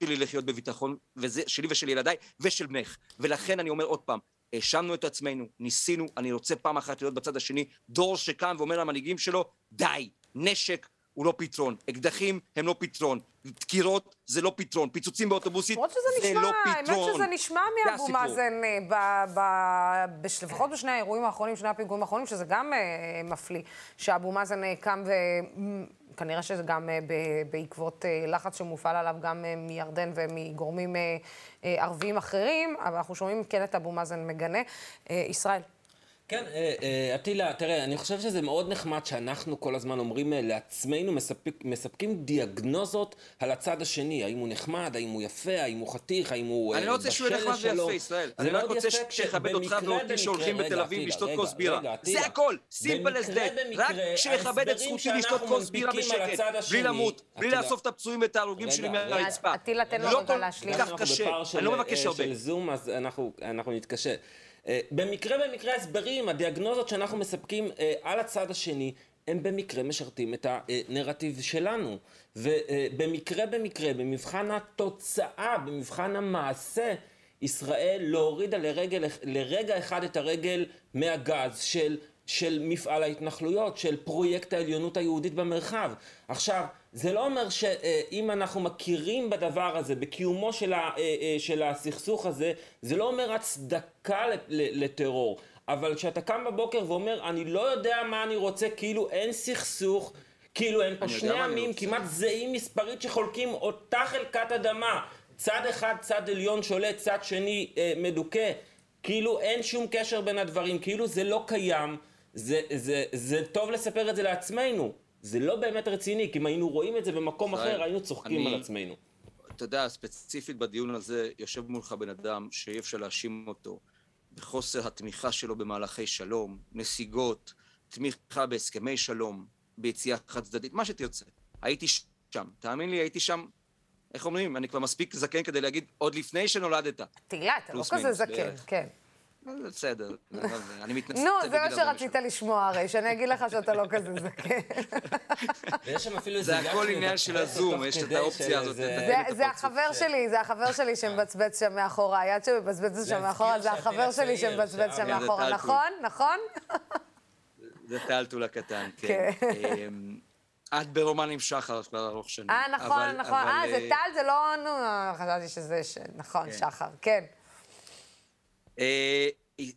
שלי לחיות בביטחון, וזה שלי ושל ילדיי ושל בנך. ולכן אני אומר עוד פעם, האשמנו את עצמנו, ניסינו, אני רוצה פעם אחת להיות בצד השני, דור שקם ואומר למנהיגים שלו, די, נשק הוא לא פתרון, אקדחים הם לא פתרון, דקירות זה לא פתרון, פיצוצים באוטובוסית זה נשמע, לא פתרון. האמת שזה נשמע מאבו מאזן, אה, לפחות בשני האירועים האחרונים, שני הפיגועים האחרונים, שזה גם אה, מפליא, שאבו מאזן אה, קם ו... כנראה שזה גם אה, בעקבות אה, לחץ שמופעל עליו גם אה, מירדן ומגורמים ערביים אחרים, אבל אנחנו שומעים כן את אבו מאזן מגנה. ישראל. כן, אטילה, אה, תראה, אני חושב שזה מאוד נחמד שאנחנו כל הזמן אומרים לעצמנו, מספק, מספקים דיאגנוזות על הצד השני, האם הוא נחמד, האם הוא יפה, האם הוא חתיך, האם הוא בשל לשלום. אני לא רוצה שהוא יהיה נחמד ויפה, ישראל. אני רק רוצה שיכבד אותך ואותי שהולכים בתל אביב לשתות כוס בירה. זה הכל, סימפל as that. רק שיכבד את זכותי לשתות כוס בירה בשקט, בלי למות, בלי לאסוף את הפצועים ואת ההרוגים שלי מהרצפה. אטילה, תן לו רגע להשלים. לא כל כך קשה, אני לא מבקש הרבה. אה, במקרה במקרה הסברים, הדיאגנוזות שאנחנו מספקים אה, על הצד השני, הם במקרה משרתים את הנרטיב שלנו. ובמקרה במקרה, במבחן התוצאה, במבחן המעשה, ישראל לא הורידה לרגל, לרגע אחד את הרגל מהגז של, של מפעל ההתנחלויות, של פרויקט העליונות היהודית במרחב. עכשיו, זה לא אומר שאם אנחנו מכירים בדבר הזה, בקיומו של, ה, אה, אה, של הסכסוך הזה, זה לא אומר הצדקה לטרור. אבל כשאתה קם בבוקר ואומר, אני לא יודע מה אני רוצה, כאילו אין סכסוך, כאילו אין פה שני עמים כמעט זהים מספרית שחולקים אותה חלקת אדמה. צד אחד, צד עליון שולט, צד שני אה, מדוכא. כאילו אין שום קשר בין הדברים, כאילו זה לא קיים. זה, זה, זה טוב לספר את זה לעצמנו. זה לא באמת רציני, כי אם היינו רואים את זה במקום אחר, היינו צוחקים אני, על עצמנו. אתה יודע, ספציפית בדיון הזה, יושב מולך בן אדם שאי אפשר להאשים אותו בחוסר התמיכה שלו במהלכי שלום, נסיגות, תמיכה בהסכמי שלום, ביציאה חד צדדית, מה שתרצה. הייתי שם, תאמין לי, הייתי שם, איך אומרים, אני כבר מספיק זקן כדי להגיד, עוד לפני שנולדת. תהילה, אתה לא כזה זקן, כן. בסדר, אני מתנצל. נו, זה מה שרצית לשמוע הרי, שאני אגיד לך שאתה לא כזה זקן. ויש שם אפילו איזה... זה הכל עניין של הזום, יש את האופציה הזאת. זה החבר שלי, זה החבר שלי שמבצבץ שם מאחורה, היד שמבצבצת שם מאחורה, זה החבר שלי שמבצבץ שם מאחורה, נכון? נכון? זה טלטול הקטן, כן. כן. אמ, את ברומן עם שחר כבר ארוך שנים. אה, נכון, נכון. אה, זה אה, טל, זה לא... נו, חשבתי שזה... נכון, כן. שחר, כן. אה,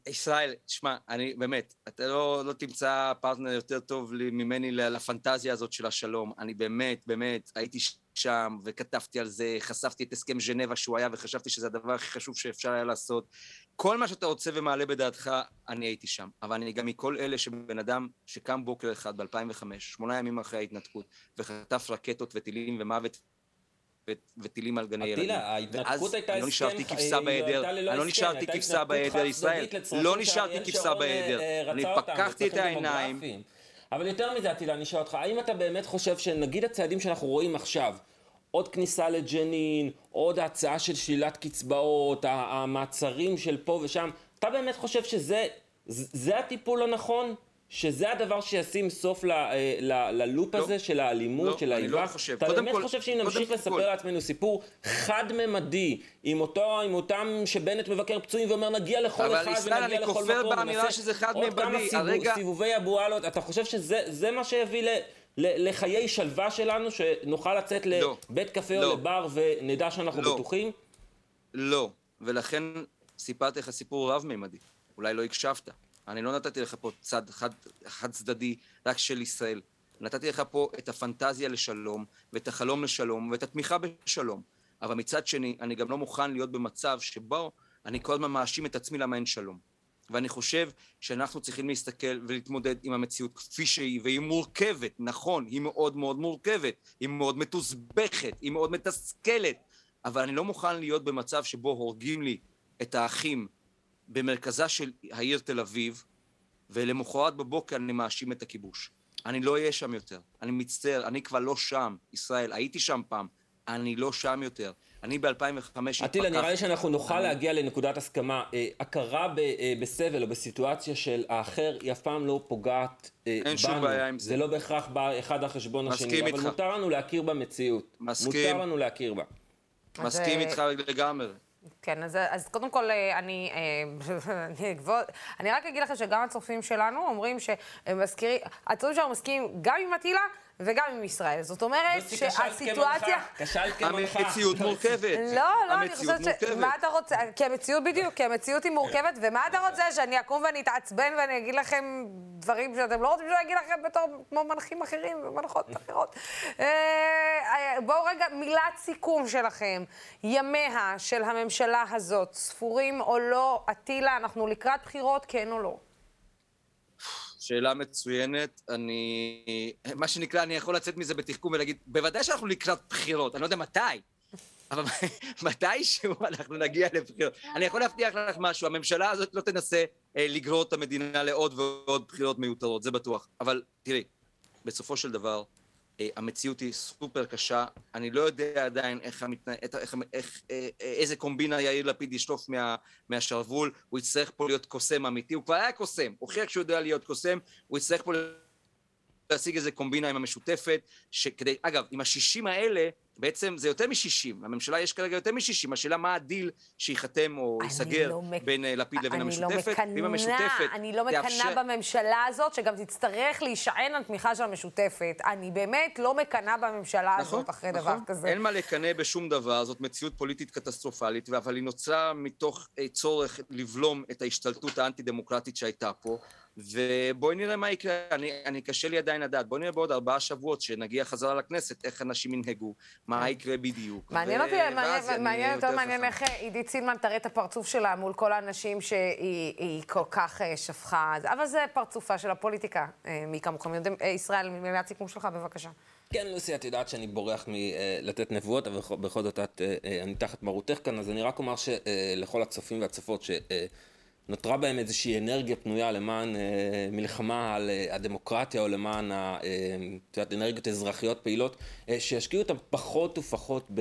ישראל, תשמע, אני באמת, אתה לא, לא תמצא פרטנר יותר טוב לי, ממני לפנטזיה הזאת של השלום. אני באמת, באמת, הייתי שם וכתבתי על זה, חשפתי את הסכם ז'נבה שהוא היה וחשבתי שזה הדבר הכי חשוב שאפשר היה לעשות. כל מה שאתה רוצה ומעלה בדעתך, אני הייתי שם. אבל אני גם מכל אלה שבן אדם שקם בוקר אחד ב-2005, שמונה ימים אחרי ההתנתקות, וחטף רקטות וטילים ומוות וטילים על גני ילדים. אטילה, ההתנתקות הייתה הסכם... לא נשארתי כבשה בעדר, אני לא נשארתי כבשה בעדר, ישראל. לא נשארתי כבשה בעדר. אני פקחתי את העיניים. אבל יותר מזה, אטילה, אני אשאל אותך, האם אתה באמת חושב שנגיד הצעדים שאנחנו רואים עכשיו, עוד כניסה לג'נין, עוד הצעה של שלילת קצבאות, המעצרים של פה ושם, אתה באמת חושב שזה הטיפול הנכון? שזה הדבר שישים סוף ל, אה, ל, ללופ לא, הזה של האלימות, לא, של האיבה? לא חושב. אתה באמת כל, חושב שאם נמשיך לספר כל... לעצמנו סיפור חד-ממדי, עם אותו, עם אותם שבנט מבקר פצועים ואומר נגיע לכל אחד ונגיע לכל מקום, אבל ישראל, אני כופר באמירה שזה חד-ממדי. עוד כמה סיבוב, הרגע... סיבובי אבו עלות, אתה חושב שזה מה שיביא ל... לחיי שלווה שלנו, שנוכל לצאת לא, לבית קפה לא, או לבר ונדע שאנחנו לא, בטוחים? לא, ולכן סיפרתי לך סיפור רב-ממדי. אולי לא הקשבת. אני לא נתתי לך פה צד חד, חד צדדי רק של ישראל. נתתי לך פה את הפנטזיה לשלום, ואת החלום לשלום, ואת התמיכה בשלום. אבל מצד שני, אני גם לא מוכן להיות במצב שבו אני כל הזמן מאשים את עצמי למה אין שלום. ואני חושב שאנחנו צריכים להסתכל ולהתמודד עם המציאות כפי שהיא, והיא מורכבת, נכון, היא מאוד מאוד מורכבת, היא מאוד מתוסבכת, היא מאוד מתסכלת, אבל אני לא מוכן להיות במצב שבו הורגים לי את האחים במרכזה של העיר תל אביב, ולמחרת בבוקר אני מאשים את הכיבוש. אני לא אהיה שם יותר. אני מצטער, אני כבר לא שם, ישראל. הייתי שם פעם, אני לא שם יותר. אני ב-2005 התפקחתי... אטילה, נראה לי שאנחנו נוכל אני... להגיע לנקודת הסכמה. אה, הכרה ב, אה, בסבל או בסיטואציה של האחר, היא אף פעם לא פוגעת אה, אין בנו. שום בעיה עם זה. זה לא בהכרח בא אחד על חשבון השני, איתך. אבל מותר לנו להכיר במציאות. מסכים. מותר לנו להכיר בה. מסכים איתך לגמרי. כן, אז, אז קודם כל, אה, אני, אה, אני, אני רק אגיד לכם שגם הצופים שלנו אומרים שהם מזכירים, הצופים שלנו מסכימים גם עם אטילה וגם עם ישראל. זאת אומרת שהסיטואציה... כשלת כמנחה. המציאות מורכבת. לא, לא, אני חושבת ש... מה אתה רוצה? כי המציאות בדיוק, כי המציאות היא מורכבת, ומה אתה רוצה? שאני אקום ואני אתעצבן ואני אגיד לכם דברים שאתם לא רוצים שאני אגיד לכם בתור כמו מנחים אחרים ומנחות אחרות. אה, בואו רגע, מילת סיכום שלכם. ימיה של הממשלה הזאת ספורים או לא? אטילה, אנחנו לקראת בחירות, כן או לא? שאלה מצוינת. אני... מה שנקרא, אני יכול לצאת מזה בתחכום ולהגיד, בוודאי שאנחנו לקראת בחירות, אני לא יודע מתי, אבל מתישהו אנחנו נגיע לבחירות. אני יכול להבטיח לך משהו, הממשלה הזאת לא תנסה אה, לגרור את המדינה לעוד ועוד בחירות מיותרות, זה בטוח. אבל תראי, בסופו של דבר, המציאות היא סופר קשה, אני לא יודע עדיין איך, איך, איך, איך, אה, איזה קומבינה יאיר לפיד ישלוף מה, מהשרוול, הוא יצטרך פה להיות קוסם אמיתי, הוא כבר היה קוסם, הוכיח שהוא יודע להיות קוסם, הוא יצטרך פה להשיג איזה קומבינה עם המשותפת, שכדי, אגב, עם השישים האלה, בעצם זה יותר מ-60, לממשלה יש כרגע יותר מ-60, השאלה מה הדיל שייחתם או ייסגר לא בין מק... לפיד לבין המשותפת, לא מקנה, ואם המשותפת אני לא מקנאה תאפשר... בממשלה הזאת, שגם תצטרך להישען על תמיכה של המשותפת. אני באמת לא מקנאה בממשלה נכון, הזאת אחרי נכון. דבר כזה. אין מה לקנא בשום דבר, זאת מציאות פוליטית קטסטרופלית, אבל היא נוצרה מתוך אה, צורך לבלום את ההשתלטות האנטי-דמוקרטית שהייתה פה. ובואי נראה מה יקרה, אני, אני קשה לי עדיין לדעת, בואי נראה בעוד ארבעה שבועות שנגיע חזרה לכנסת, איך אנשים ינהגו, מה כן. יקרה בדיוק. מעניין אותי, מעניין יותר מעניין איך עידית סילמן תראה את הפרצוף שלה מול כל האנשים שהיא כל כך אה, שפכה, אבל זה פרצופה של הפוליטיקה, אה, מי כמוכם יודעים. אה, ישראל, ממילה סיכום שלך, בבקשה. כן, לוסי, את יודעת שאני בורח מלתת נבואות, אבל בכל זאת את, אני תחת מרותך כאן, אז אני רק אומר שלכל הצופים והצופות, ש... נותרה בהם איזושהי אנרגיה פנויה למען אה, מלחמה על אה, הדמוקרטיה או למען אה, יודעת, אנרגיות אזרחיות פעילות, אה, שישקיעו אותם פחות ופחות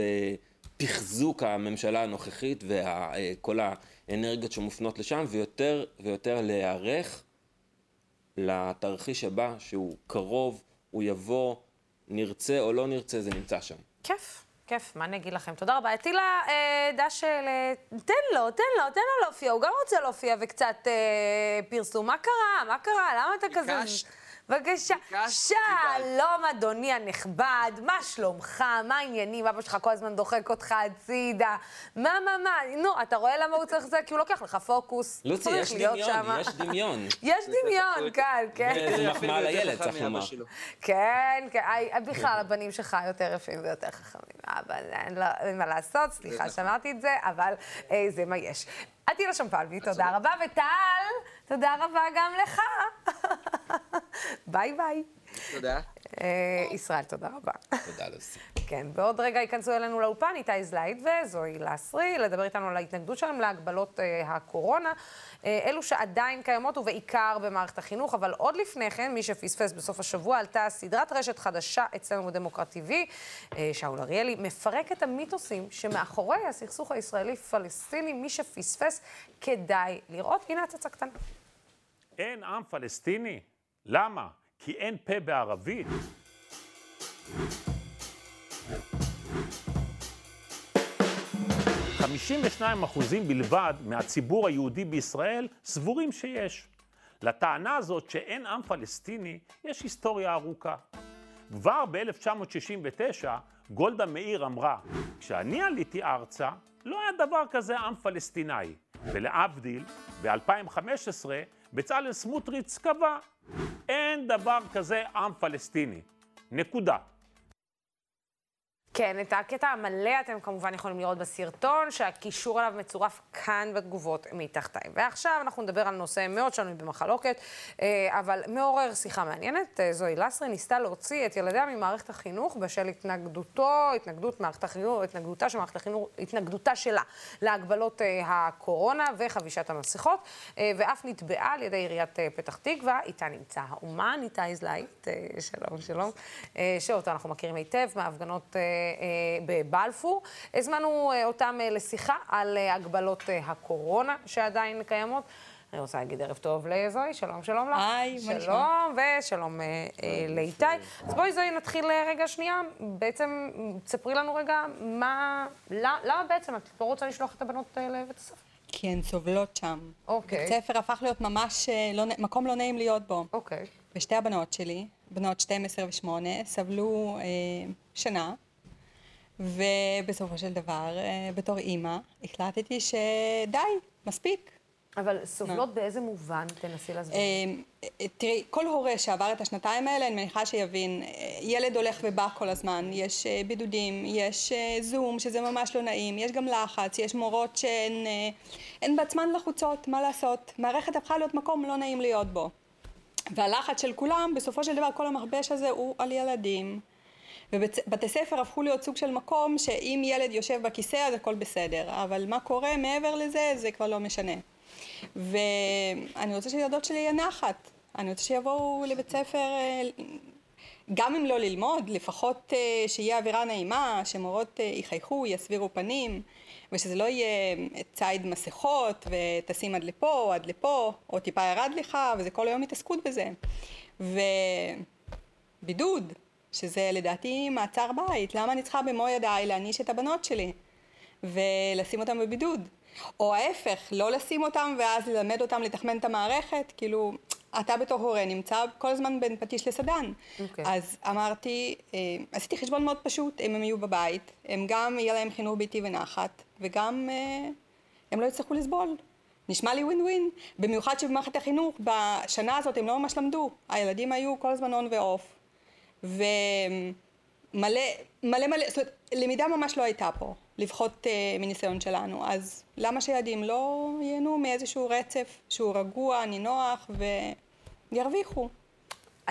בתחזוק הממשלה הנוכחית וכל אה, האנרגיות שמופנות לשם, ויותר ויותר להיערך לתרחיש הבא שהוא קרוב, הוא יבוא, נרצה או לא נרצה, זה נמצא שם. כיף. כיף, מה אני אגיד לכם? תודה רבה. אטילה אה, דש, אה, תן לו, תן לו, תן לו להופיע, הוא גם רוצה להופיע וקצת אה, פרסום. מה קרה? מה קרה? למה אתה כזה... ביקשת. בבקשה. שלום, אדוני הנכבד, מה שלומך? מה העניינים? אבא שלך כל הזמן דוחק אותך הצידה. מה, מה, מה? נו, אתה רואה למה הוא צריך זה? כי הוא לוקח לך פוקוס. לוצי, יש דמיון, יש דמיון. יש דמיון, כן, כן. זה מחמאה לילד, צריך לומר. כן, כן. בכלל, הבנים שלך יותר יפים ויותר חכמים. אבל אין מה לעשות, סליחה שאמרתי את זה, אבל אה, זה מה יש. עטילה שומפלבי, תודה רבה, וטל, תודה רבה גם לך. ביי ביי. תודה. אה, ישראל, תודה רבה. תודה, לוסי. כן, בעוד רגע ייכנסו אלינו לאולפן איתי זלייט וזוהי לסרי, לדבר איתנו על ההתנגדות שלהם להגבלות אה, הקורונה. אה, אלו שעדיין קיימות ובעיקר במערכת החינוך, אבל עוד לפני כן, מי שפספס בסוף השבוע, עלתה סדרת רשת חדשה אצלנו ב DemocraTV, אה, שאול אריאלי, מפרק את המיתוסים שמאחורי הסכסוך הישראלי-פלסטיני, מי שפספס, כדאי לראות. הנה הצצה קטנה. אין עם פלסטיני? למה? כי אין פה בערבית. 52 אחוזים בלבד מהציבור היהודי בישראל סבורים שיש. לטענה הזאת שאין עם פלסטיני יש היסטוריה ארוכה. כבר ב-1969 גולדה מאיר אמרה, כשאני עליתי ארצה לא היה דבר כזה עם פלסטיני, ולהבדיל, ב-2015 בצלאל סמוטריץ קבע, אין דבר כזה עם פלסטיני. נקודה. כן, את הקטע המלא אתם כמובן יכולים לראות בסרטון, שהקישור אליו מצורף כאן בתגובות מתחתיי. ועכשיו אנחנו נדבר על נושא מאוד שנוי במחלוקת, אה, אבל מעורר שיחה מעניינת. אה, זוהי לסרי ניסתה להוציא את ילדיה ממערכת החינוך בשל התנגדותו, התנגדות מערכת החינוך, התנגדותה של מערכת החינוך, התנגדותה שלה להגבלות אה, הקורונה וחבישת המסכות, ואף נתבעה על ידי עיריית פתח תקווה. איתה נמצא האומן, איתי זלייט, שלום, שלום, שאותו אנחנו מכירים היטב מההפגנות בבלפור. הזמנו אה, אותם אה, לשיחה על אה, הגבלות הקורונה שעדיין קיימות. אני רוצה להגיד ערב טוב לזוהי, שלום, שלום לך. היי, מה נשמע? שלום, ושלום לאיתי. אז בואי זוהי נתחיל רגע שנייה. בעצם, תספרי לנו רגע מה, למה בעצם את לא רוצה לשלוח את הבנות לבית הספר? כי הן סובלות שם. אוקיי. בית ספר הפך להיות ממש לא, מקום לא נעים להיות בו. אוקיי. ושתי הבנות שלי, בנות 12 ו-8, סבלו אה, שנה. ובסופו של דבר, אה, בתור אימא, החלטתי שדי, מספיק. אבל סובלות באיזה מובן? תנסי להסביר. אה, תראי, כל הורה שעבר את השנתיים האלה, אני מניחה שיבין, ילד הולך ובא כל הזמן, יש אה, בידודים, יש זום, שזה ממש לא נעים, יש גם לחץ, יש מורות שהן בעצמן לחוצות, מה לעשות? מערכת הפכה להיות מקום לא נעים להיות בו. והלחץ של כולם, בסופו של דבר כל המכבש הזה הוא על ילדים. ובתי ספר הפכו להיות סוג של מקום שאם ילד יושב בכיסא אז הכל בסדר, אבל מה קורה מעבר לזה זה כבר לא משנה. ואני רוצה שילדות שלי יהיה נחת, אני רוצה שיבואו לבית ספר אה, גם אם לא ללמוד, לפחות אה, שיהיה אווירה נעימה, שמורות אה, יחייכו, יסבירו פנים, ושזה לא יהיה ציד מסכות וטסים עד לפה או עד לפה, או טיפה ירד לך, וזה כל היום התעסקות בזה. ובידוד, שזה לדעתי מעצר בית, למה אני צריכה במו ידיי להעניש את הבנות שלי ולשים אותן בבידוד? או ההפך, לא לשים אותם ואז ללמד אותם לתחמן את המערכת, כאילו, אתה בתור הורה נמצא כל הזמן בין פטיש לסדן. Okay. אוקיי. אז אמרתי, אה, עשיתי חשבון מאוד פשוט, אם הם יהיו בבית, הם גם יהיה להם חינוך ביתי ונחת, וגם אה, הם לא יצטרכו לסבול. נשמע לי ווין ווין, במיוחד שבמערכת החינוך בשנה הזאת הם לא ממש למדו, הילדים היו כל הזמן און ואוף, ומלא מלא מלא, זאת אומרת, למידה ממש לא הייתה פה, לפחות uh, מניסיון שלנו, אז למה שילדים לא ייהנו מאיזשהו רצף שהוא רגוע, נינוח וירוויחו?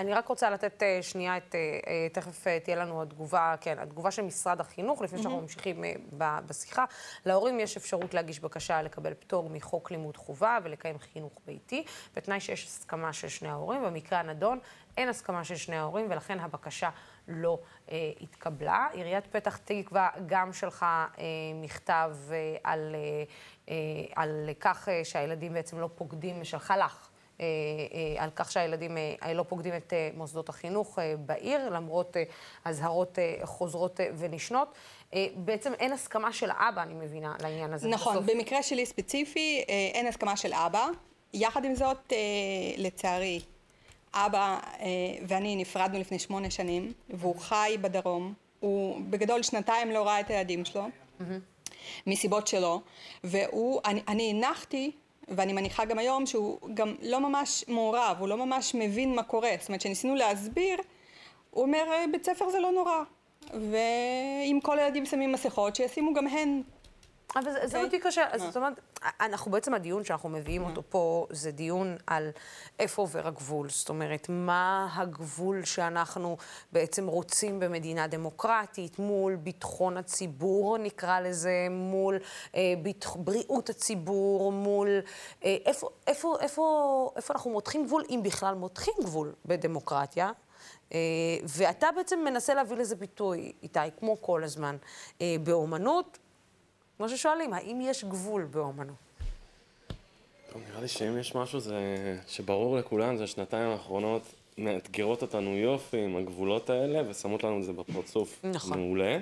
אני רק רוצה לתת uh, שנייה את, uh, תכף uh, תהיה לנו התגובה, כן, התגובה של משרד החינוך, לפני שאנחנו ממשיכים בשיחה. להורים יש אפשרות להגיש בקשה לקבל פטור מחוק לימוד חובה ולקיים חינוך ביתי, בתנאי שיש הסכמה של שני ההורים. במקרה הנדון אין הסכמה של שני ההורים, ולכן הבקשה לא אה, התקבלה. עיריית פתח תקווה גם שלחה אה, מכתב אה, על, אה, אה, על כך אה, שהילדים בעצם לא פוקדים, שלחה לך. אה, אה, על כך שהילדים אה, לא פוקדים את מוסדות החינוך בעיר, למרות אזהרות חוזרות ונשנות. בעצם אין הסכמה של אבא, אני מבינה, לעניין הזה. נכון, בסוף. במקרה שלי ספציפי אין הסכמה של אבא. יחד עם זאת, לצערי, אבא ואני נפרדנו לפני שמונה שנים, והוא חי בדרום. הוא בגדול שנתיים לא ראה את הילדים שלו, מסיבות שלו, והוא, אני, אני הנחתי, ואני מניחה גם היום, שהוא גם לא ממש מעורב, הוא לא ממש מבין מה קורה. זאת אומרת, כשניסינו להסביר, הוא אומר, אה, בית ספר זה לא נורא. ואם כל הילדים שמים מסכות, שישימו גם הן. אבל זה, זה. אותי קשה, אז זאת אומרת, אנחנו בעצם הדיון שאנחנו מביאים אותו פה, זה דיון על איפה עובר הגבול. זאת אומרת, מה הגבול שאנחנו בעצם רוצים במדינה דמוקרטית, מול ביטחון הציבור, נקרא לזה, מול אה. בריאות הציבור, מול... אה, איפה, איפה, איפה, איפה אנחנו מותחים גבול, אם בכלל מותחים גבול בדמוקרטיה. Uh, ואתה בעצם מנסה להביא לזה ביטוי, איתי, כמו כל הזמן, uh, באומנות, כמו ששואלים, האם יש גבול באומנות? טוב, נראה לי שאם יש משהו זה, שברור לכולם, זה השנתיים האחרונות מאתגרות אותנו יופי עם הגבולות האלה, ושמות לנו את זה בפרצוף נכון. מעולה.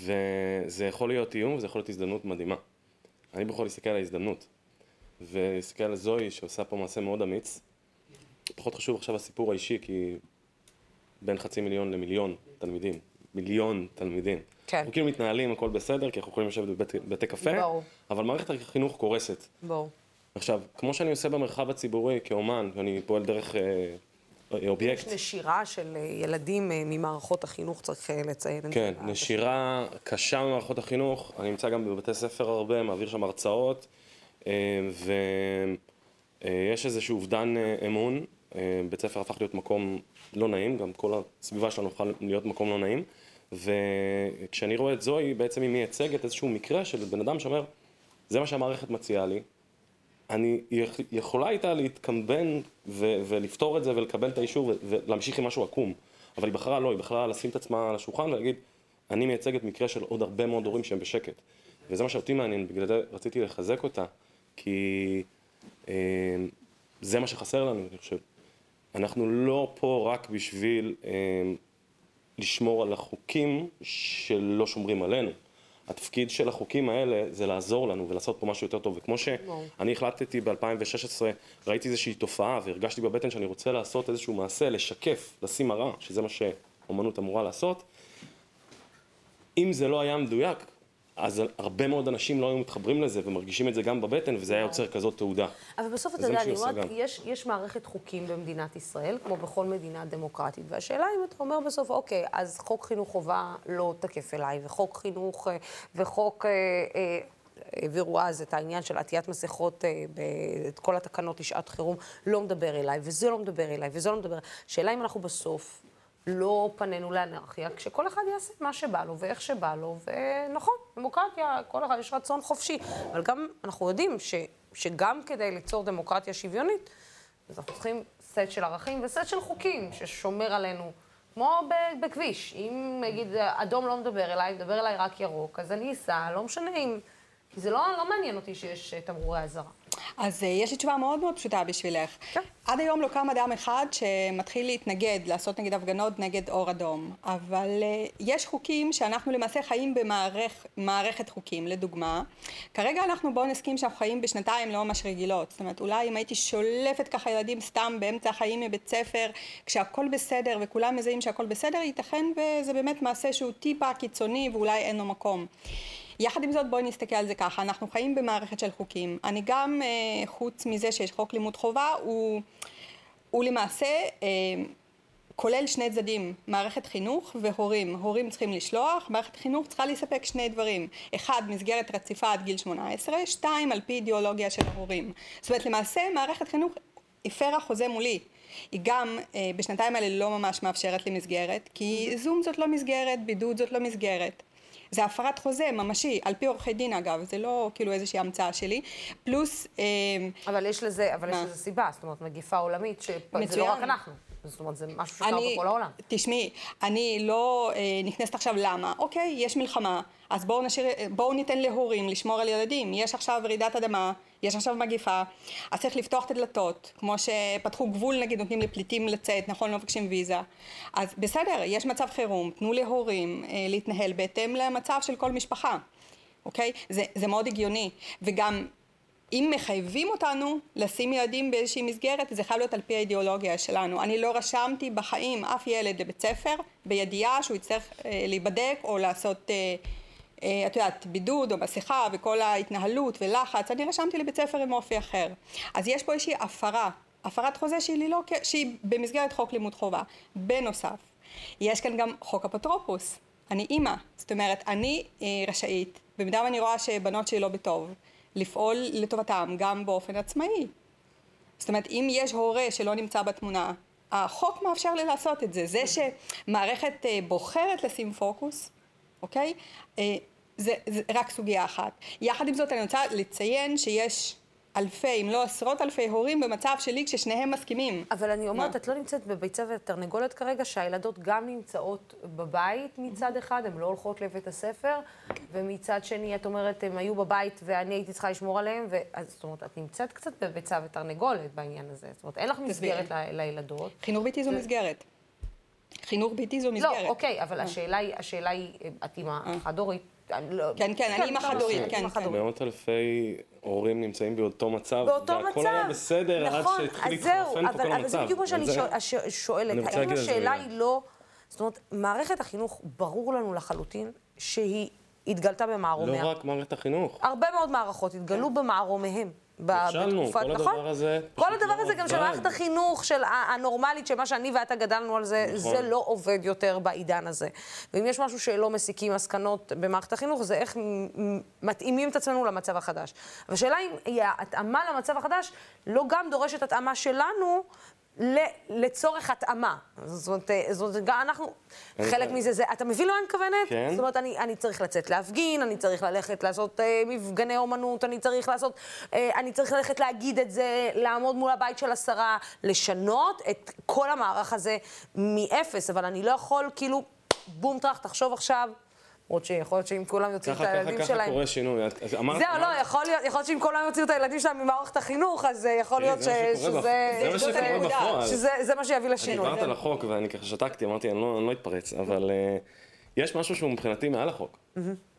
וזה יכול להיות איום, וזה יכול להיות הזדמנות מדהימה. אני בכל להסתכל על ההזדמנות. ולהסתכל על זוהי, שעושה פה מעשה מאוד אמיץ. פחות חשוב עכשיו הסיפור האישי, כי בין חצי מיליון למיליון תלמידים. מיליון תלמידים. כן. אנחנו כאילו מתנהלים, הכל בסדר, כי אנחנו יכולים לשבת בבתי קפה, ברור. אבל מערכת החינוך קורסת. ברור. עכשיו, כמו שאני עושה במרחב הציבורי כאומן, ואני פועל דרך אה, אה אובייקט. יש נשירה של אה, ילדים אה, ממערכות החינוך, צריך לציין את זה. כן, נשירה קשה ממערכות החינוך, אני נמצא גם בבתי ספר הרבה, מעביר שם הרצאות, ויש איזשהו אובדן אמון, בית ספר הפך להיות מקום לא נעים, גם כל הסביבה שלנו הפכה להיות מקום לא נעים. וכשאני רואה את זוהי, בעצם היא מייצגת איזשהו מקרה של בן אדם שאומר, זה מה שהמערכת מציעה לי, אני יכולה איתה להתקמבן ו- ולפתור את זה ולקבל את האישור ולהמשיך עם משהו עקום, אבל היא בחרה לא, היא בחרה לשים את עצמה על השולחן ולהגיד, אני מייצגת מקרה של עוד הרבה מאוד הורים שהם בשקט. וזה מה שאותי מעניין, בגלל זה רציתי לחזק אותה, כי אה, זה מה שחסר לנו, אני חושב. אנחנו לא פה רק בשביל אה, לשמור על החוקים שלא שומרים עלינו. התפקיד של החוקים האלה זה לעזור לנו ולעשות פה משהו יותר טוב. וכמו שאני החלטתי ב-2016, ראיתי איזושהי תופעה והרגשתי בבטן שאני רוצה לעשות איזשהו מעשה, לשקף, לשים מראה, שזה מה שאומנות אמורה לעשות. אם זה לא היה מדויק, אז הרבה מאוד אנשים לא היו מתחברים לזה ומרגישים את זה גם בבטן, וזה היה יוצר כזאת תעודה. אבל בסוף אתה יודע, אני אומרת, יש, יש מערכת חוקים במדינת ישראל, כמו בכל מדינה דמוקרטית, והשאלה אם אתה אומר בסוף, אוקיי, אז חוק חינוך חובה לא תקף אליי, וחוק חינוך, אה, וחוק... אה, אה, העבירו אז את העניין של עטיית מסכות, את כל התקנות לשעת חירום, לא מדבר אליי, וזה לא מדבר אליי, וזה לא מדבר... השאלה אם אנחנו בסוף לא פנינו לאנרכיה, כשכל אחד יעשה מה שבא לו ואיך שבא לו, ונכון, דמוקרטיה, כל אחד יש רצון חופשי, אבל גם אנחנו יודעים ש, שגם כדי ליצור דמוקרטיה שוויונית, אז אנחנו צריכים סט של ערכים וסט של חוקים ששומר עלינו. כמו בכביש, אם נגיד אדום לא מדבר אליי, מדבר אליי רק ירוק, אז אני אסע, לא משנה אם... כי זה לא, לא מעניין אותי שיש תמרורי אזהרה. אז uh, יש לי תשובה מאוד מאוד פשוטה בשבילך. כן. עד היום לא קם אדם אחד שמתחיל להתנגד, לעשות נגד הפגנות נגד אור אדום. אבל uh, יש חוקים שאנחנו למעשה חיים במערכת חוקים. לדוגמה, כרגע אנחנו בואו נסכים שאנחנו חיים בשנתיים לא ממש רגילות. זאת אומרת, אולי אם הייתי שולפת ככה ילדים סתם באמצע החיים מבית ספר, כשהכול בסדר וכולם מזהים שהכול בסדר, ייתכן וזה באמת מעשה שהוא טיפה קיצוני ואולי אין לו מקום. יחד עם זאת בואי נסתכל על זה ככה, אנחנו חיים במערכת של חוקים. אני גם, אה, חוץ מזה שיש חוק לימוד חובה, הוא, הוא למעשה אה, כולל שני צדדים, מערכת חינוך והורים. הורים צריכים לשלוח, מערכת חינוך צריכה לספק שני דברים. אחד, מסגרת רציפה עד גיל 18, שתיים, על פי אידיאולוגיה של ההורים. זאת אומרת, למעשה מערכת חינוך הפרה חוזה מולי. היא גם אה, בשנתיים האלה לא ממש מאפשרת לי מסגרת, כי זום זאת לא מסגרת, בידוד זאת לא מסגרת. זה הפרת חוזה ממשי, על פי עורכי דין אגב, זה לא כאילו איזושהי המצאה שלי, פלוס... אה, אבל יש לזה, אבל יש לזה סיבה, זאת אומרת, מגיפה עולמית, שזה לא רק אנחנו. זאת אומרת, זה משהו שקרה בכל העולם. תשמעי, אני לא אה, נכנסת עכשיו למה. אוקיי, יש מלחמה, אז בואו בואו ניתן להורים לשמור על ילדים. יש עכשיו רעידת אדמה, יש עכשיו מגיפה, אז צריך לפתוח את הדלתות, כמו שפתחו גבול נגיד, נותנים לפליטים לצאת, נכון, לא מבקשים ויזה. אז בסדר, יש מצב חירום, תנו להורים אה, להתנהל בהתאם למצב של כל משפחה, אוקיי? זה, זה מאוד הגיוני. וגם אם מחייבים אותנו לשים ילדים באיזושהי מסגרת, זה חייב להיות על פי האידיאולוגיה שלנו. אני לא רשמתי בחיים אף ילד לבית ספר בידיעה שהוא יצטרך אה, להיבדק או לעשות, אה, את יודעת, בידוד או מסכה וכל ההתנהלות ולחץ, אני רשמתי לבית ספר עם אופי אחר. אז יש פה איזושהי הפרה, הפרת חוזה שהיא, לא, שהיא במסגרת חוק לימוד חובה. בנוסף, יש כאן גם חוק אפוטרופוס. אני אימא, זאת אומרת, אני אה, רשאית, במידה ואני רואה שבנות שלי לא בטוב, לפעול לטובתם גם באופן עצמאי. זאת אומרת, אם יש הורה שלא נמצא בתמונה, החוק מאפשר לי לעשות את זה. זה שמערכת אה, בוחרת לשים פוקוס, אוקיי? אה, זה, זה רק סוגיה אחת. יחד עם זאת אני רוצה לציין שיש אלפי, אם לא עשרות אלפי הורים במצב שלי כששניהם מסכימים. אבל אני אומרת, את לא נמצאת בביצה ותרנגולת כרגע, שהילדות גם נמצאות בבית מצד אחד, הן לא הולכות לבית הספר, ומצד שני, את אומרת, הן היו בבית ואני הייתי צריכה לשמור עליהן, ואז, זאת אומרת, את נמצאת קצת בביצה ותרנגולת בעניין הזה. זאת אומרת, אין לך מסגרת לילדות. חינוך ביתי זו מסגרת. חינוך ביתי זו מסגרת. לא, אוקיי, אבל אה. השאלה היא, את אימא אה. לא- כן, כן, אני אימא חד-הורית, כן, כן. מאות אלפי הורים נמצאים באותו מצב, באותו מצב, והכל היה בסדר, נכון, עד שהתחיל להתחרפן פה כל המצב. אבל זה בדיוק מה שאני שואלת, האם השאלה היא לא... זאת אומרת, מערכת החינוך, ברור לנו לחלוטין שהיא התגלתה במערומיה. לא רק מערכת החינוך. הרבה מאוד מערכות התגלו במערומיהם. נכשלנו, כל הדבר נכון? הזה... כל הדבר הזה גם של מערכת החינוך של הנורמלית, שמה שאני ואתה גדלנו על זה, נכון. זה לא עובד יותר בעידן הזה. ואם יש משהו שלא מסיקים מסקנות במערכת החינוך, זה איך מתאימים את עצמנו למצב החדש. והשאלה אם ההתאמה למצב החדש לא גם דורשת התאמה שלנו לצורך התאמה. זאת אומרת, אה, זאת אנחנו, חלק מזה זה, אתה מבין למה אני מתכוונת? כן. זאת אומרת, אני, אני צריך לצאת להפגין, אני צריך ללכת לעשות אה, מפגני אומנות, אני צריך לעשות, אה, אני צריך ללכת להגיד את זה, לעמוד מול הבית של השרה, לשנות את כל המערך הזה מאפס, אבל אני לא יכול, כאילו, בום טראח, תחשוב עכשיו, למרות שיכול להיות שאם כולם יוציאו את הילדים ככה, שלהם... ככה, קורה שינוי. זהו, לא, יכול להיות שאם כולם יוציאו את הילדים שלהם ממערכת החינוך, אז יכול להיות שזה... זה מה שקורה בפועל. שזה מה שיביא לשינוי. דיברת על החוק, ואני ככה שתקתי, אמרתי, אני לא, לא אתפרץ, אבל אה, יש משהו שהוא מבחינתי מעל החוק.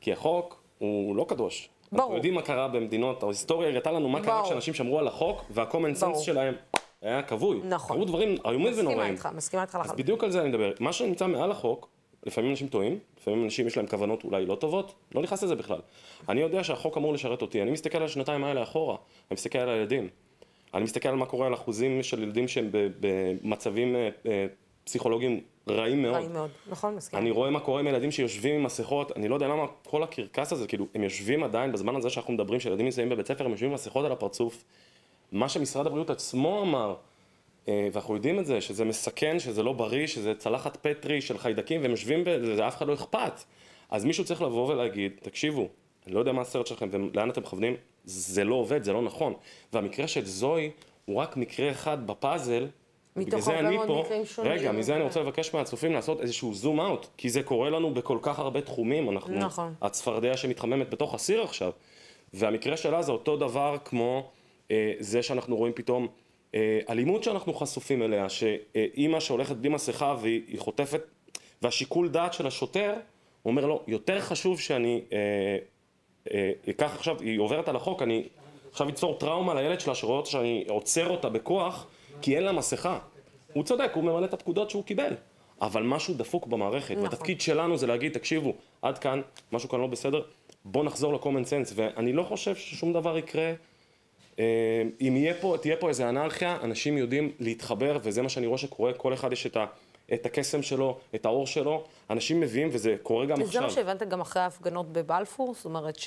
כי החוק הוא לא קדוש. ברור. אנחנו יודעים מה קרה במדינות, ההיסטוריה הראתה לנו מה קרה כשאנשים שמרו על החוק, וה-common sense שלהם היה כבוי. נכון. קרו דברים איומים ונוראים. מסכימה איתך, מסכימה איתך לחלוטין. אז בדיוק על זה אני מדבר. מה שנמצא מעל החוק, לפעמים אנשים טועים, לפעמים אנשים יש להם כוונות אולי לא טובות, לא נכנס לזה בכלל. אני יודע שהחוק אמור לשרת אותי, אני מסתכל על השנתיים האלה אחורה, אני מסתכל על הילדים, אני מסתכל על מה קורה על אחוזים של ילדים שהם במצבים אה, אה, פסיכולוגיים רעים מאוד. רעים מאוד, נכון, מסכים. אני רואה מה קורה עם ילדים שיושבים עם מסכות, אני לא יודע למה כל הקרקס הזה, כאילו, הם יושבים עדיין, בזמן הזה שאנחנו מדברים, שילדים נמצאים בבית ספר, הם יושבים עם מסכות על הפרצוף. מה שמשרד הבריאות עצמו אמר, ואנחנו יודעים את זה, שזה מסכן, שזה לא בריא, שזה צלחת פטרי של חיידקים, והם יושבים בזה, אף אחד לא אכפת. אז מישהו צריך לבוא ולהגיד, תקשיבו, אני לא יודע מה הסרט שלכם ולאן אתם מכוונים, זה לא עובד, זה לא נכון. והמקרה של זוהי הוא רק מקרה אחד בפאזל, בגלל זה אני פה, רגע, מזה אני רוצה לבקש מהצופים לעשות איזשהו זום אאוט, כי זה קורה לנו בכל כך הרבה תחומים, אנחנו, נכון. הצפרדע שמתחממת בתוך הסיר עכשיו, והמקרה שלה זה אותו דבר כמו אה, זה שאנחנו רואים פתאום אה, אלימות שאנחנו חשופים אליה, שאימא שהולכת בלי מסכה והיא חוטפת, והשיקול דעת של השוטר, הוא אומר לו, יותר חשוב שאני אה, אה, אקח עכשיו, היא עוברת על החוק, אני עכשיו אצור טראומה לילד שלה שרואה אותה שאני עוצר אותה בכוח כי אין לה מסכה. הוא צודק, הוא ממלא את הפקודות שהוא קיבל. אבל משהו דפוק במערכת, נכון. והתפקיד שלנו זה להגיד, תקשיבו, עד כאן, משהו כאן לא בסדר, בואו נחזור ל-common sense, ואני לא חושב ששום דבר יקרה. אם יהיה פה, תהיה פה איזה אנרכיה, אנשים יודעים להתחבר, וזה מה שאני רואה שקורה, כל אחד יש את, ה, את הקסם שלו, את האור שלו, אנשים מביאים, וזה קורה גם וזה עכשיו. מה שהבנת גם אחרי ההפגנות בבלפור? זאת אומרת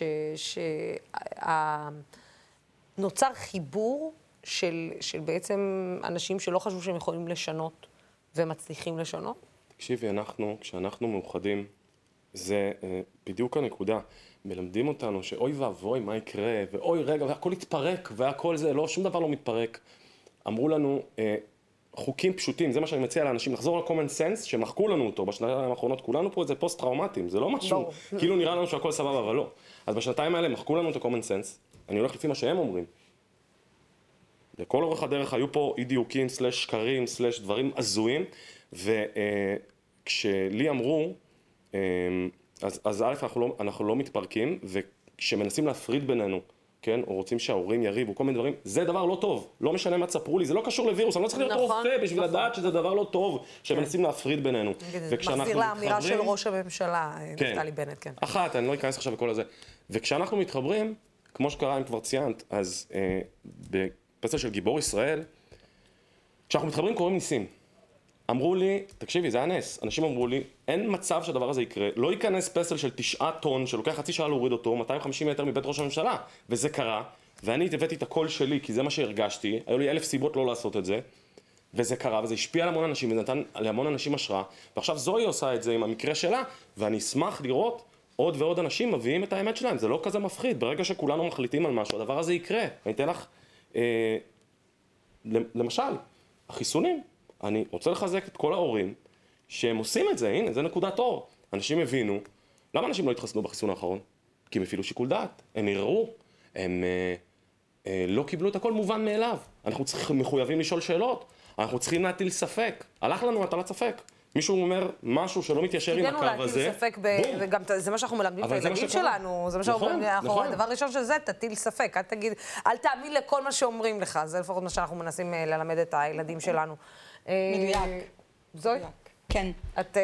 שנוצר חיבור של, של בעצם אנשים שלא חשבו שהם יכולים לשנות ומצליחים לשנות? תקשיבי, אנחנו, כשאנחנו מאוחדים, זה אה, בדיוק הנקודה. מלמדים אותנו שאוי ואבוי, מה יקרה, ואוי רגע, והכל יתפרק, והכל זה, לא, שום דבר לא מתפרק. אמרו לנו, אה, חוקים פשוטים, זה מה שאני מציע לאנשים, לחזור ל-common sense, שמחקו לנו אותו בשנתיים האחרונות, כולנו פה זה פוסט-טראומטיים, זה לא משהו. כאילו נראה לנו שהכל סבבה, אבל לא. אז בשנתיים האלה מחקו לנו את ה-common sense, אני הולך לפי מה שהם אומרים. לכל אורך הדרך היו פה אי דיוקים, סלש שקרים, סלש דברים הזויים, וכשלי אמרו, אה, אז, אז א', אנחנו לא, אנחנו לא מתפרקים, וכשמנסים להפריד בינינו, כן, או רוצים שההורים יריבו, כל מיני דברים, זה דבר לא טוב. לא משנה מה תספרו לי, זה לא קשור לווירוס, אני לא צריך להיות נכון, רופא בשביל נכון. לדעת שזה דבר לא טוב, שמנסים כן. להפריד בינינו. וכשאנחנו מחזיר לאמירה של ראש הממשלה, כן, נפתלי בנט, כן. אחת, אני לא אכנס עכשיו לכל הזה. וכשאנחנו מתחברים, כמו שקרה, אם כבר ציינת, אז אה, בפסל של גיבור ישראל, כשאנחנו מתחברים קוראים ניסים. אמרו לי, תקשיבי, זה היה נס. אנשים אמרו לי, אין מצב שהדבר הזה יקרה. לא ייכנס פסל של תשעה טון, שלוקח חצי שעה להוריד אותו, 250 מטר מבית ראש הממשלה. וזה קרה, ואני הבאתי את הקול שלי, כי זה מה שהרגשתי, היו לי אלף סיבות לא לעשות את זה. וזה קרה, וזה השפיע על המון אנשים, וזה נתן להמון אנשים השראה. ועכשיו זוהי עושה את זה עם המקרה שלה, ואני אשמח לראות עוד ועוד אנשים מביאים את האמת שלהם. זה לא כזה מפחיד, ברגע שכולנו מחליטים על משהו, הדבר הזה יקרה. אני אתן לך, אה, למשל, החיסונים. אני רוצה לחזק את כל ההורים שהם עושים את זה, הנה, זה נקודת אור. אנשים הבינו, למה אנשים לא התחסנו בחיסון האחרון? כי הם הפעילו שיקול דעת, הם ערערו, הם אה, אה, לא קיבלו את הכל מובן מאליו. אנחנו צריכים, מחויבים לשאול שאלות, אנחנו צריכים להטיל ספק. הלך לנו הטלת ספק. מישהו אומר משהו שלא מתיישר עם הקו הזה, בום. תפקידנו להטיל ספק, וגם זה מה שאנחנו מלמדים את הילדים שלנו, זה מה שאנחנו נכון, אומרים, נכון. הדבר הראשון של זה, תטיל ספק, אל תגיד, אל תאמין לכל מה שאומרים לך, זה לפחות מה שאנחנו מנסים אה, ללמד את הילדים שלנו. מדויק. זוהי? כן. את...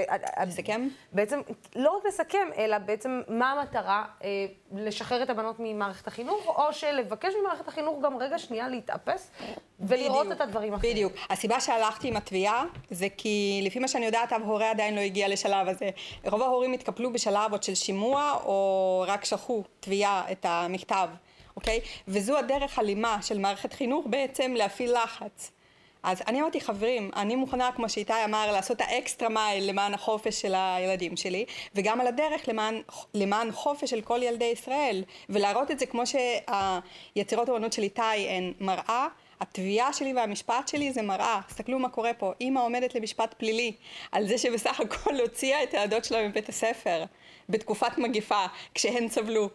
לסכם? בעצם, לא רק לסכם, אלא בעצם מה המטרה? אה, לשחרר את הבנות ממערכת החינוך, או שלבקש ממערכת החינוך גם רגע שנייה להתאפס ולראות בדיוק, את הדברים אחרים. בדיוק. הסיבה שהלכתי עם התביעה זה כי לפי מה שאני יודעת, ההורה עדיין לא הגיע לשלב הזה. רוב ההורים התקפלו בשלב עוד של שימוע, או רק שלחו תביעה את המכתב, אוקיי? וזו הדרך אלימה של מערכת חינוך בעצם להפעיל לחץ. אז אני אמרתי, חברים, אני מוכנה, כמו שאיתי אמר, לעשות את האקסטרה מייל למען החופש של הילדים שלי, וגם על הדרך למען, למען חופש של כל ילדי ישראל, ולהראות את זה כמו שהיצירות האמנות של איתי הן מראה. התביעה שלי והמשפט שלי זה מראה, תסתכלו מה קורה פה, אימא עומדת למשפט פלילי על זה שבסך הכל הוציאה את הילדות שלה מבית הספר בתקופת מגיפה כשהן סבלו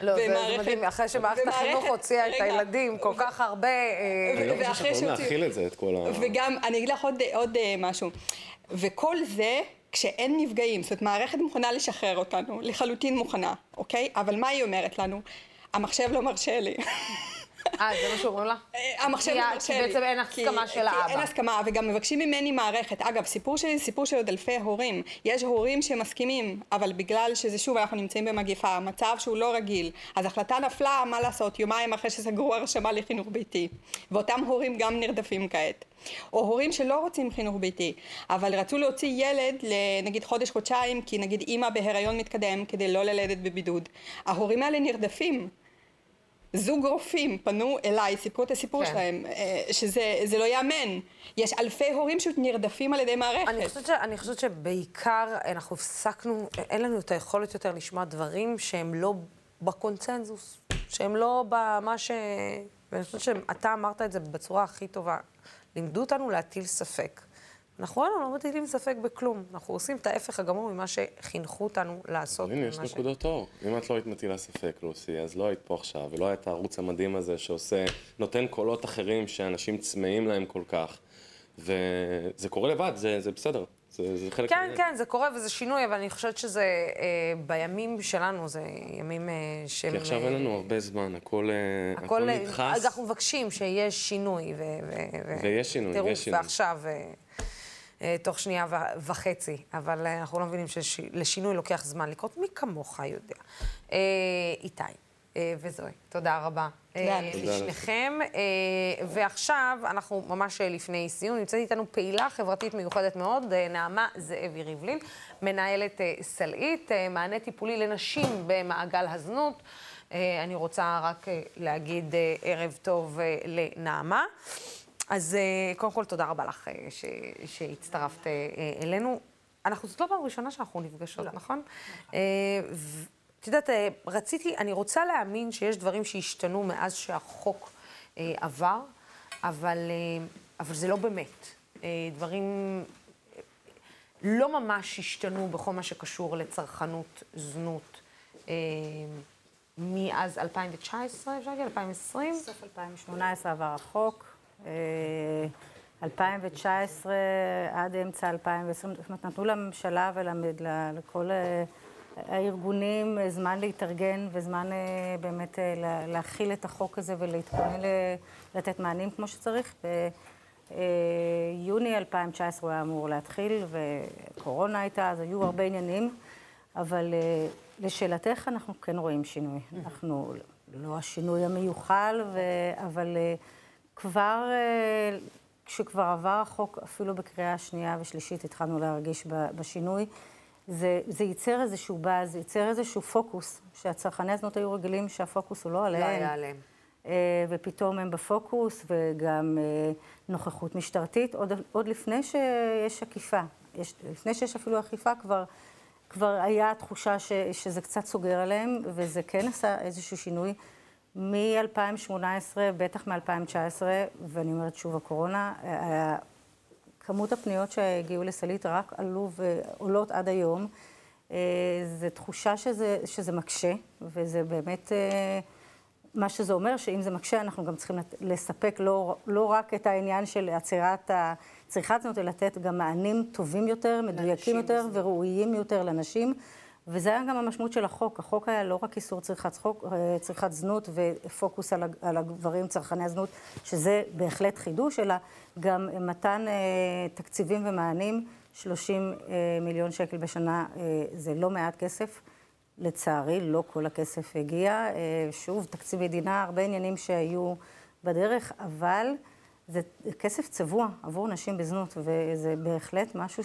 לא, זה מדהים, אחרי שמערכת החינוך הוציאה את הילדים כל כך הרבה... אני לא חושב שיכולים להכיל את זה, את כל ה... וגם, אני אגיד לך עוד אה, משהו. וכל זה... כשאין נפגעים, זאת אומרת מערכת מוכנה לשחרר אותנו, לחלוטין מוכנה, אוקיי? אבל מה היא אומרת לנו? המחשב לא מרשה לי. אה, זה מה שאומרים לה? אה, המחשב כי- מרשה כי לי. בעצם אין כי- הסכמה של כי האבא. אין הסכמה, וגם מבקשים ממני מערכת. אגב, סיפור שלי זה סיפור של עוד אלפי הורים. יש הורים שמסכימים, אבל בגלל שזה, שוב, אנחנו נמצאים במגיפה, מצב שהוא לא רגיל. אז החלטה נפלה, מה לעשות, יומיים אחרי שסגרו הרשמה לחינוך ביתי. ואותם הורים גם נרדפים כעת. או הורים שלא רוצים חינוך ביתי, אבל רצו להוציא ילד לנגיד חודש-חודשיים, כי נגיד אימא בהיריון מתקדם, כדי לא ללדת בבידוד. ההורים האלה נרדפים. זוג רופאים פנו אליי, סיפרו את הסיפור כן. שלהם, אה, שזה זה לא ייאמן. יש אלפי הורים פשוט נרדפים על ידי מערכת. אני חושבת, ש, אני חושבת שבעיקר אנחנו הפסקנו, אין לנו את היכולת יותר לשמוע דברים שהם לא בקונצנזוס, שהם לא במה ש... ואני חושבת שאתה אמרת את זה בצורה הכי טובה. לימדו אותנו להטיל ספק. אנחנו לא, מטילים ספק בכלום. אנחנו עושים את ההפך הגמור ממה שחינכו אותנו לעשות. הנה, יש נקודות אור. אם את לא היית מטילה ספק, לוסי, אז לא היית פה עכשיו, ולא היה את הערוץ המדהים הזה שעושה, נותן קולות אחרים שאנשים צמאים להם כל כך. וזה קורה לבד, זה, זה בסדר. זה, זה חלק כן. כן, זה קורה וזה שינוי, אבל אני חושבת שזה אה, בימים שלנו, זה ימים אה, שהם... כי עכשיו אה, אין לנו הרבה זמן, הכל, אה, הכל, הכל נדחס. אנחנו מבקשים שיש שינוי. ו, ו, ו, ויש שינוי, יש שינוי. ועכשיו, אה, אה, תוך שנייה וחצי, אבל אה, אנחנו לא מבינים שלשינוי לוקח זמן לקרות. מי כמוך יודע. אה, איתי אה, וזוהי, תודה רבה. תודה. אה. לשניכם. אה, ועכשיו, אנחנו ממש אה, לפני סיום, נמצאת איתנו פעילה חברתית מיוחדת מאוד, אה, נעמה זאבי ריבלין, מנהלת אה, סלעית, אה, מענה טיפולי לנשים במעגל הזנות. אה, אני רוצה רק אה, להגיד אה, ערב טוב אה, לנעמה. אז אה, קודם כל, תודה רבה לך אה, ש- שהצטרפת אה, אלינו. אנחנו, זאת לא פעם ראשונה שאנחנו נפגשות, נכון? אה, ו- את יודעת, רציתי, אני רוצה להאמין שיש דברים שהשתנו מאז שהחוק עבר, אבל, אבל זה לא באמת. דברים לא ממש השתנו בכל מה שקשור לצרכנות, זנות. מאז 2019, אפשר להגיד? 2020? סוף 2018 עבר החוק. אה, 2019 עד אמצע 2020, זאת אומרת, נתנו לממשלה ולכל אה, הארגונים אה, זמן להתארגן וזמן אה, באמת אה, לה- להכיל את החוק הזה ולהתכונן לתת מענים כמו שצריך. ביוני 2019 הוא היה אמור להתחיל, וקורונה הייתה, אז היו הרבה עניינים. אבל אה, לשאלתך, אנחנו כן רואים שינוי. אנחנו לא השינוי המיוחל. אבל אה, כבר, אה, כשכבר עבר החוק, אפילו בקריאה שנייה ושלישית, התחלנו להרגיש בשינוי. זה, זה ייצר איזשהו באז, זה ייצר איזשהו פוקוס, שהצרכני הזנות היו רגילים שהפוקוס הוא לא עליהם. לא היה עליהם. אה, ופתאום הם בפוקוס, וגם אה, נוכחות משטרתית, עוד, עוד לפני שיש אכיפה. יש, לפני שיש אפילו אכיפה, כבר, כבר היה תחושה ש, שזה קצת סוגר עליהם, וזה כן עשה איזשהו שינוי. מ-2018, בטח מ-2019, ואני אומרת שוב, הקורונה, אה, כמות הפניות שהגיעו לסלית רק עלו ועולות עד היום. אה, זו תחושה שזה, שזה מקשה, וזה באמת... אה, מה שזה אומר, שאם זה מקשה, אנחנו גם צריכים לספק לא, לא רק את העניין של עצירת צריכת זנות, אלא לתת גם מענים טובים יותר, מדויקים יותר וראויים יותר לנשים. וזה היה גם המשמעות של החוק. החוק היה לא רק איסור צריכת, חוק, אה, צריכת זנות ופוקוס על, על הגברים צרכני הזנות, שזה בהחלט חידוש, אלא גם מתן אה, תקציבים ומענים, 30 אה, מיליון שקל בשנה, אה, זה לא מעט כסף. לצערי, לא כל הכסף הגיע. אה, שוב, תקציב מדינה, הרבה עניינים שהיו בדרך, אבל זה כסף צבוע עבור נשים בזנות, וזה בהחלט משהו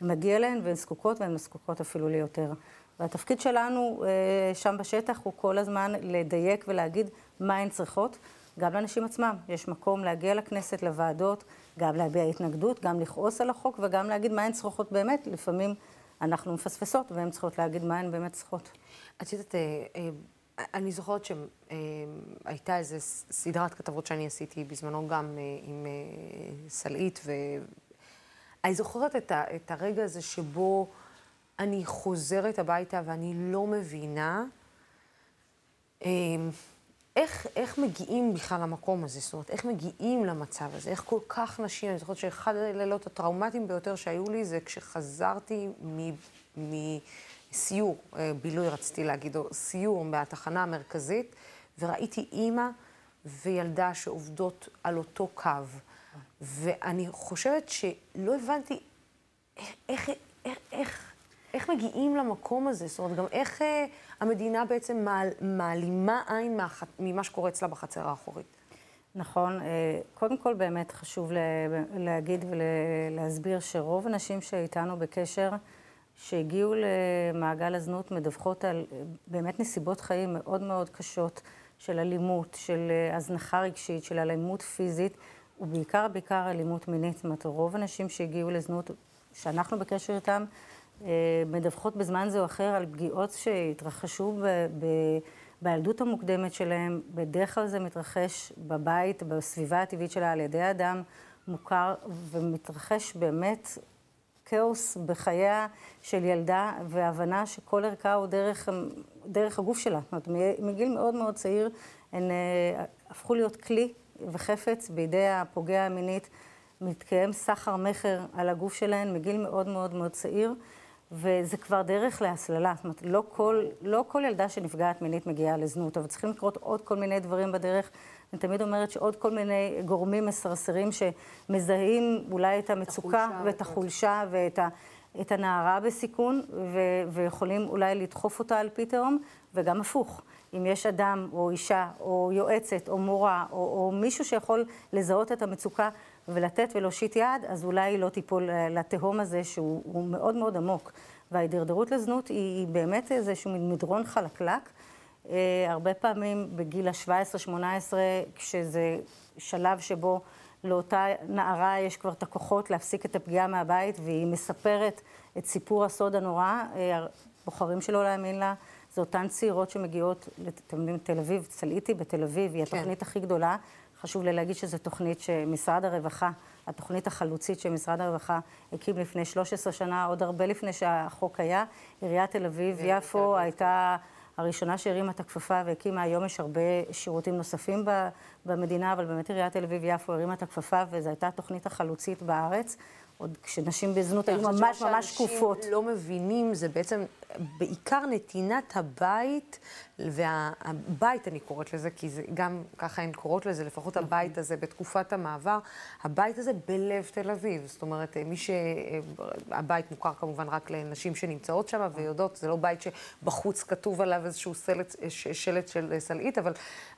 שמגיע להן, והן זקוקות, והן זקוקות אפילו ליותר. והתפקיד שלנו אה, שם בשטח הוא כל הזמן לדייק ולהגיד מה הן צריכות, גם לנשים עצמם. יש מקום להגיע לכנסת, לוועדות, גם להביע התנגדות, גם לכעוס על החוק, וגם להגיד מה הן צריכות באמת. לפעמים אנחנו מפספסות, והן צריכות להגיד מה הן באמת צריכות. את יודעת, אה, אה, אני זוכרת שהייתה איזו סדרת כתבות שאני עשיתי בזמנו גם עם סלעית, ואני זוכרת את, ה, את הרגע הזה שבו אני חוזרת הביתה ואני לא מבינה אה, איך, איך מגיעים בכלל למקום הזה, זאת אומרת, איך מגיעים למצב הזה, איך כל כך נשים, אני זוכרת שאחד הלילות הטראומטיים ביותר שהיו לי זה כשחזרתי מ... מסיור, אה, בילוי רציתי להגיד, או סיור מהתחנה המרכזית, וראיתי אימא וילדה שעובדות על אותו קו. ואני חושבת שלא הבנתי איך, איך, איך, איך מגיעים למקום הזה, זאת אומרת, גם איך אה, המדינה בעצם מעל, מעלימה עין מהח, ממה שקורה אצלה בחצר האחורית. נכון. אה, קודם כל, באמת חשוב להגיד ולהסביר שרוב הנשים שאיתנו בקשר, שהגיעו למעגל הזנות, מדווחות על אה, באמת נסיבות חיים מאוד מאוד קשות של אלימות, של אה, הזנחה רגשית, של אלימות פיזית, ובעיקר, בעיקר אלימות מינית. זאת אומרת, רוב הנשים שהגיעו לזנות, שאנחנו בקשר איתן, מדווחות בזמן זה או אחר על פגיעות שהתרחשו ב... ב בילדות המוקדמת שלהם, בדרך כלל זה מתרחש בבית, בסביבה הטבעית שלה, על ידי אדם מוכר, ומתרחש באמת כאוס בחייה של ילדה, והבנה שכל ערכה הוא דרך, דרך הגוף שלה. זאת אומרת, מגיל מאוד מאוד צעיר הן אה, הפכו להיות כלי וחפץ בידי הפוגע המינית. מתקיים סחר מכר על הגוף שלהן מגיל מאוד מאוד מאוד צעיר. וזה כבר דרך להסללה. זאת אומרת, לא כל, לא כל ילדה שנפגעת מינית מגיעה לזנות, אבל צריכים לקרות עוד כל מיני דברים בדרך. אני תמיד אומרת שעוד כל מיני גורמים מסרסרים שמזהים אולי את המצוקה ואת החולשה ואת ה... את הנערה בסיכון, ו- ויכולים אולי לדחוף אותה על פי תהום, וגם הפוך. אם יש אדם, או אישה, או יועצת, או מורה, או, או מישהו שיכול לזהות את המצוקה ולתת ולהושיט יד, אז אולי היא לא תיפול לתהום הזה שהוא מאוד מאוד עמוק. וההידרדרות לזנות היא, היא באמת איזשהו מדרון חלקלק. אה, הרבה פעמים בגיל ה-17-18, כשזה שלב שבו לאותה נערה יש כבר את הכוחות להפסיק את הפגיעה מהבית, והיא מספרת את סיפור הסוד הנורא, אה, בוחרים שלא להאמין לה. זה אותן צעירות שמגיעות, אתם יודעים, תל אביב, צלעיתי בתל אביב, היא כן. התוכנית הכי גדולה. חשוב לי להגיד שזו תוכנית שמשרד הרווחה, התוכנית החלוצית שמשרד הרווחה הקים לפני 13 שנה, עוד הרבה לפני שהחוק היה. עיריית תל אביב-יפו הייתה הראשונה שהרימה את הכפפה והקימה, היום יש הרבה שירותים נוספים במדינה, אבל באמת עיריית תל אביב-יפו הרימה את הכפפה, וזו הייתה התוכנית החלוצית בארץ. עוד כשנשים בזנות היו ממש ממש שקופות. שאנשים לא מבינים, זה בעצם בעיקר נתינת הבית, והבית אני קוראת לזה, כי זה גם ככה הן קוראות לזה, לפחות נכון. הבית הזה בתקופת המעבר, הבית הזה בלב תל אביב. זאת אומרת, מי ש... הבית מוכר כמובן רק לנשים שנמצאות שם ויודעות, זה לא בית שבחוץ כתוב עליו איזשהו סלט, שלט של סלעית, אבל,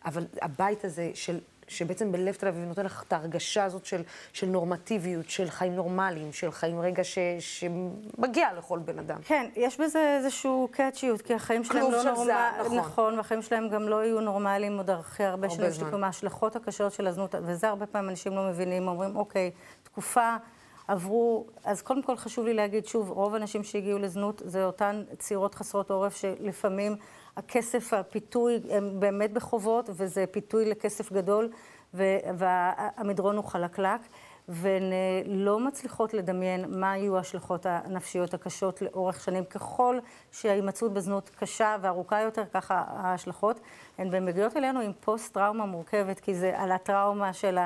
אבל הבית הזה של שבעצם בלב תל אביב נותן לך את ההרגשה הזאת של, של נורמטיביות, של חיים נורמליים, של חיים רגע ש, שמגיע לכל בן אדם. כן, יש בזה איזשהו קאצ'יות, כי החיים שלהם לא נורמליים. נכון. נכון, והחיים שלהם גם לא יהיו נורמליים עוד אחרי הרבה שנים. יש לי ההשלכות הקשות של הזנות, וזה הרבה פעמים אנשים לא מבינים, אומרים, אוקיי, תקופה... עברו, אז קודם כל חשוב לי להגיד שוב, רוב האנשים שהגיעו לזנות זה אותן צעירות חסרות עורף שלפעמים הכסף, הפיתוי, הם באמת בחובות, וזה פיתוי לכסף גדול, והמדרון הוא חלקלק, והן אה, לא מצליחות לדמיין מה יהיו ההשלכות הנפשיות הקשות לאורך שנים. ככל שההימצאות בזנות קשה וארוכה יותר, ככה ההשלכות. הן מגיעות אלינו עם פוסט-טראומה מורכבת, כי זה על הטראומה של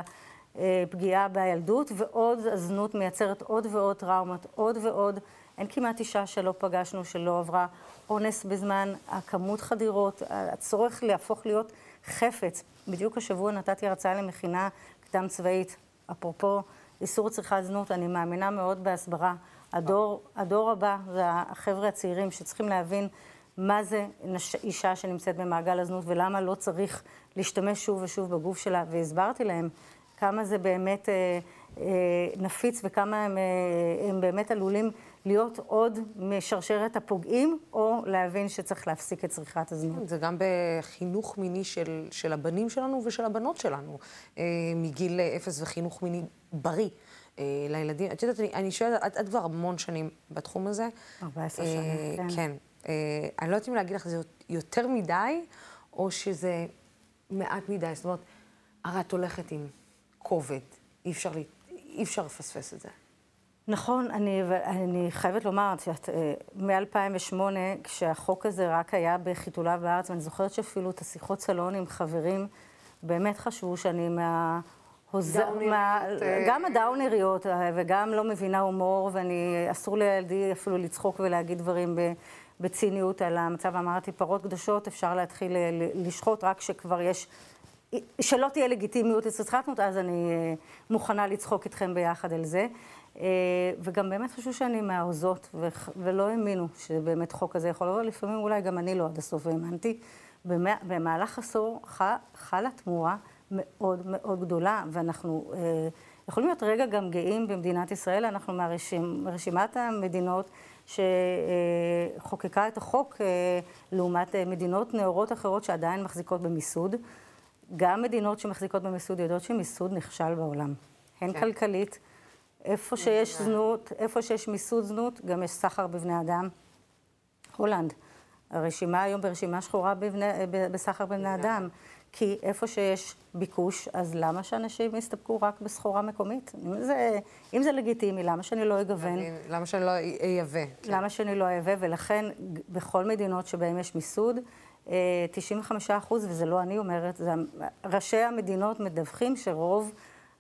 הפגיעה בילדות, ועוד הזנות מייצרת עוד ועוד טראומות, עוד ועוד. אין כמעט אישה שלא פגשנו, שלא עברה אונס בזמן הכמות חדירות, הצורך להפוך להיות חפץ. בדיוק השבוע נתתי הרצאה למכינה קדם צבאית. אפרופו איסור צריכת זנות, אני מאמינה מאוד בהסברה. הדור, הדור הבא זה החבר'ה הצעירים שצריכים להבין מה זה נש... אישה שנמצאת במעגל הזנות ולמה לא צריך להשתמש שוב ושוב בגוף שלה. והסברתי להם כמה זה באמת אה, אה, נפיץ וכמה הם, אה, הם באמת עלולים להיות עוד משרשרת הפוגעים, או להבין שצריך להפסיק את צריכת הזנות. זה גם בחינוך מיני של, של הבנים שלנו ושל הבנות שלנו, אה, מגיל אפס וחינוך מיני בריא. לילדים. את יודעת, אני, אני שואלת, את, את כבר המון שנים בתחום הזה. 14 אה, שנים, כן. כן. אה, אני לא יודעת אם להגיד לך, זה יותר מדי, או שזה מעט מדי. זאת אומרת, הרי את הולכת עם כובד, אי אפשר, אי אפשר לפספס את זה. נכון, אני, אני חייבת לומר, שאת, אה, מ-2008, כשהחוק הזה רק היה בחיתוליו בארץ, ואני זוכרת שאפילו את השיחות סלון עם חברים, באמת חשבו שאני מה... מה, אה. גם הדאונריות, אה, וגם לא מבינה הומור, ואני, אסור לילדי אפילו לצחוק ולהגיד דברים בציניות על המצב. אמרתי, פרות קדושות אפשר להתחיל לשחוט רק כשכבר יש שלא תהיה לגיטימיות לצריכת אז אני אה, מוכנה לצחוק איתכם ביחד על זה. אה, וגם באמת חשבו שאני מהעוזות, ולא האמינו שבאמת חוק כזה יכול לבוא, לפעמים אולי גם אני לא עד הסוף האמנתי. במהלך עשור חלה תמורה מאוד מאוד גדולה, ואנחנו אה, יכולים להיות רגע גם גאים במדינת ישראל, אנחנו מרשימת המדינות שחוקקה את החוק לעומת מדינות נאורות אחרות שעדיין מחזיקות במיסוד. גם מדינות שמחזיקות במיסוד יודעות שמיסוד נכשל בעולם. הן כן. כלכלית, איפה שיש זנות, איפה שיש מיסוד זנות, גם יש סחר בבני אדם. הולנד, הרשימה היום ברשימה שחורה בבני, בסחר בבני אדם. כי איפה שיש ביקוש, אז למה שאנשים יסתפקו רק בסחורה מקומית? אם זה, אם זה לגיטימי, למה שאני לא אגוון? למה שאני לא אייבא? כן. למה שאני לא אייבא? ולכן, בכל מדינות שבהן יש מיסוד, 95 אחוז, וזה לא אני אומרת, זה ראשי המדינות מדווחים שרוב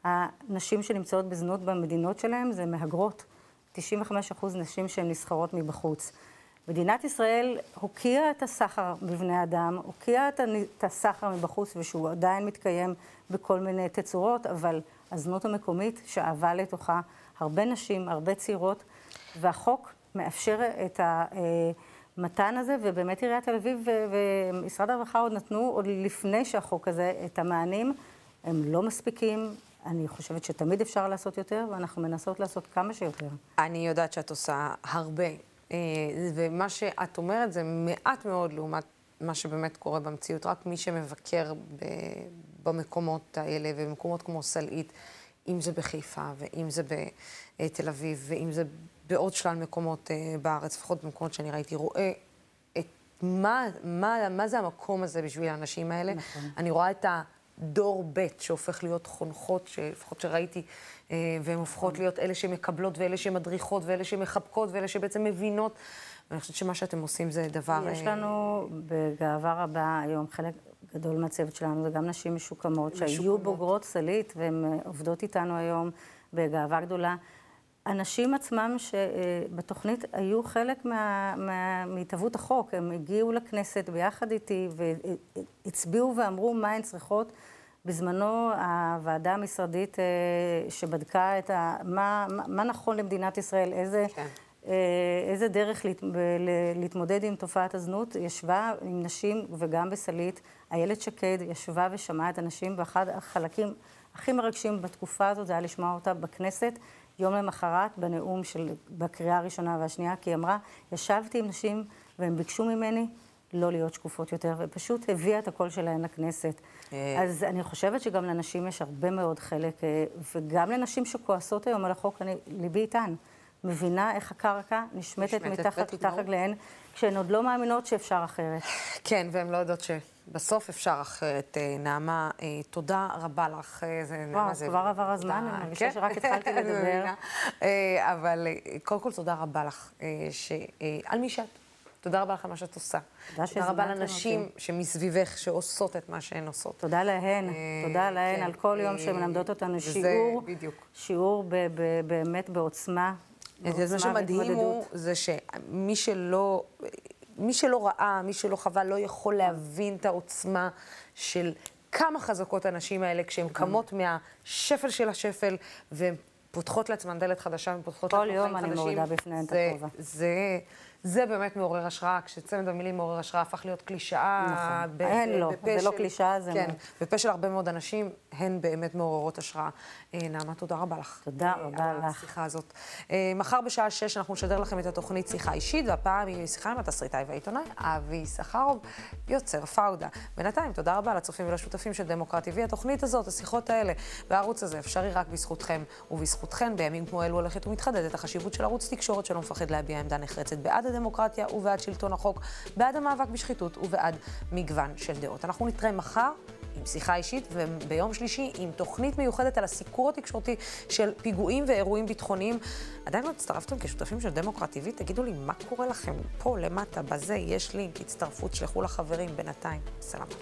הנשים שנמצאות בזנות במדינות שלהם זה מהגרות. 95 אחוז נשים שהן נסחרות מבחוץ. מדינת ישראל הוקיעה את הסחר בבני אדם, הוקיעה את הסחר מבחוץ, ושהוא עדיין מתקיים בכל מיני תצורות, אבל הזנות המקומית שאבה לתוכה הרבה נשים, הרבה צעירות, והחוק מאפשר את ה... המתן הזה, ובאמת עיריית תל אביב ומשרד הרווחה עוד נתנו, עוד לפני שהחוק הזה, את המענים. הם לא מספיקים, אני חושבת שתמיד אפשר לעשות יותר, ואנחנו מנסות לעשות כמה שיותר. אני יודעת שאת עושה הרבה, אה, ומה שאת אומרת זה מעט מאוד לעומת מה שבאמת קורה במציאות. רק מי שמבקר במקומות האלה, ובמקומות כמו סלעית, אם זה בחיפה, ואם זה בתל אביב, ואם זה בעוד שלל מקומות אה, בארץ, לפחות במקומות שאני ראיתי, רואה את מה, מה, מה זה המקום הזה בשביל האנשים האלה. נכון. אני רואה את הדור ב' שהופך להיות חונכות, לפחות שראיתי, אה, והן הופכות להיות אלה שמקבלות ואלה שמדריכות ואלה שמחבקות ואלה שבעצם מבינות. ואני חושבת שמה שאתם עושים זה דבר... יש אה, לנו בגאווה רבה היום חלק גדול מהצוות שלנו, זה גם נשים משוקמות, משוקמות. שהיו בוגרות סלית והן עובדות איתנו היום בגאווה גדולה. הנשים עצמם שבתוכנית היו חלק מהתהוות החוק, הם הגיעו לכנסת ביחד איתי והצביעו ואמרו מה הן צריכות. בזמנו הוועדה המשרדית אה, שבדקה את ה... מה, מה נכון למדינת ישראל, איזה, כן. אה, איזה דרך להת, להתמודד עם תופעת הזנות, ישבה עם נשים וגם בסלית, איילת שקד ישבה ושמעה את הנשים, ואחד החלקים הכי מרגשים בתקופה הזאת זה היה לשמוע אותה בכנסת. יום למחרת בנאום של, בקריאה הראשונה והשנייה, כי היא אמרה, ישבתי עם נשים והם ביקשו ממני לא להיות שקופות יותר, ופשוט הביאה את הקול שלהן לכנסת. אה. אז אני חושבת שגם לנשים יש הרבה מאוד חלק, אה, וגם לנשים שכועסות היום על החוק, אני, ליבי איתן. מבינה איך הקרקע נשמטת מתחת רגליהן, כשהן עוד לא מאמינות שאפשר אחרת. כן, והן לא יודעות ש... בסוף אפשר אחרת. אה, נעמה, אה, תודה רבה לך. אה, וואו, כבר עבר הזמן, אני מרגישה כן. שרק התחלתי לדבר. אבל קודם כל, תודה רבה לך על מי שאת. תודה רבה לך על מה שאת עושה. תודה תודה רבה לנשים שמסביבך, שעושות את מה שהן עושות. תודה להן, תודה להן כן. על כל יום שהן מלמדות אותנו שיעור. בדיוק. שיעור באמת בעוצמה. מה שמדהים הוא, זה שמי שלא... מי שלא ראה, מי שלא חווה, לא יכול להבין את העוצמה של כמה חזקות הנשים האלה כשהן קמות מהשפל של השפל, והן פותחות לעצמן דלת חדשה, ופותחות לעצמן חיים חדשים. כל יום אני מורידה בפניהן את הכובע. זה... זה באמת מעורר השראה, כשצמד המילים מעורר השראה הפך להיות קלישאה. נכון. ב- אין לא, זה לא קלישאה, זה... כן, בפה של הרבה מאוד אנשים, הן באמת מעוררות השראה. אה, נעמה, תודה רבה לך. תודה אה, רבה לך. על השיחה הזאת. אה, מחר בשעה שש אנחנו נשדר לכם את התוכנית שיחה אישית, והפעם היא שיחה עם התסריטאי והעיתונאי אבי סחרוב, יוצר פאודה. בינתיים, תודה רבה לצופים ולשותפים של דמוקרט TV. התוכנית הזאת, השיחות האלה, והערוץ הזה אפשרי רק בזכותכם ובזכותכן. בימים כמו אלו הולכת ומתחדדת החשיבות של ערוץ תקשורת שלא מפחד להביע עמדה נחרצת בעד הדמוקרטיה ובעד שלטון החוק, בעד המאבק בשחיתות ובעד מגוון של דעות. אנחנו נתראה מחר. עם שיחה אישית, וביום שלישי עם תוכנית מיוחדת על הסיקור התקשורתי של פיגועים ואירועים ביטחוניים. עדיין לא הצטרפתם כשותפים של דמוקרט TV? תגידו לי, מה קורה לכם? פה למטה, בזה, יש לינק, הצטרפות, שלחו לחברים בינתיים. סלאמת.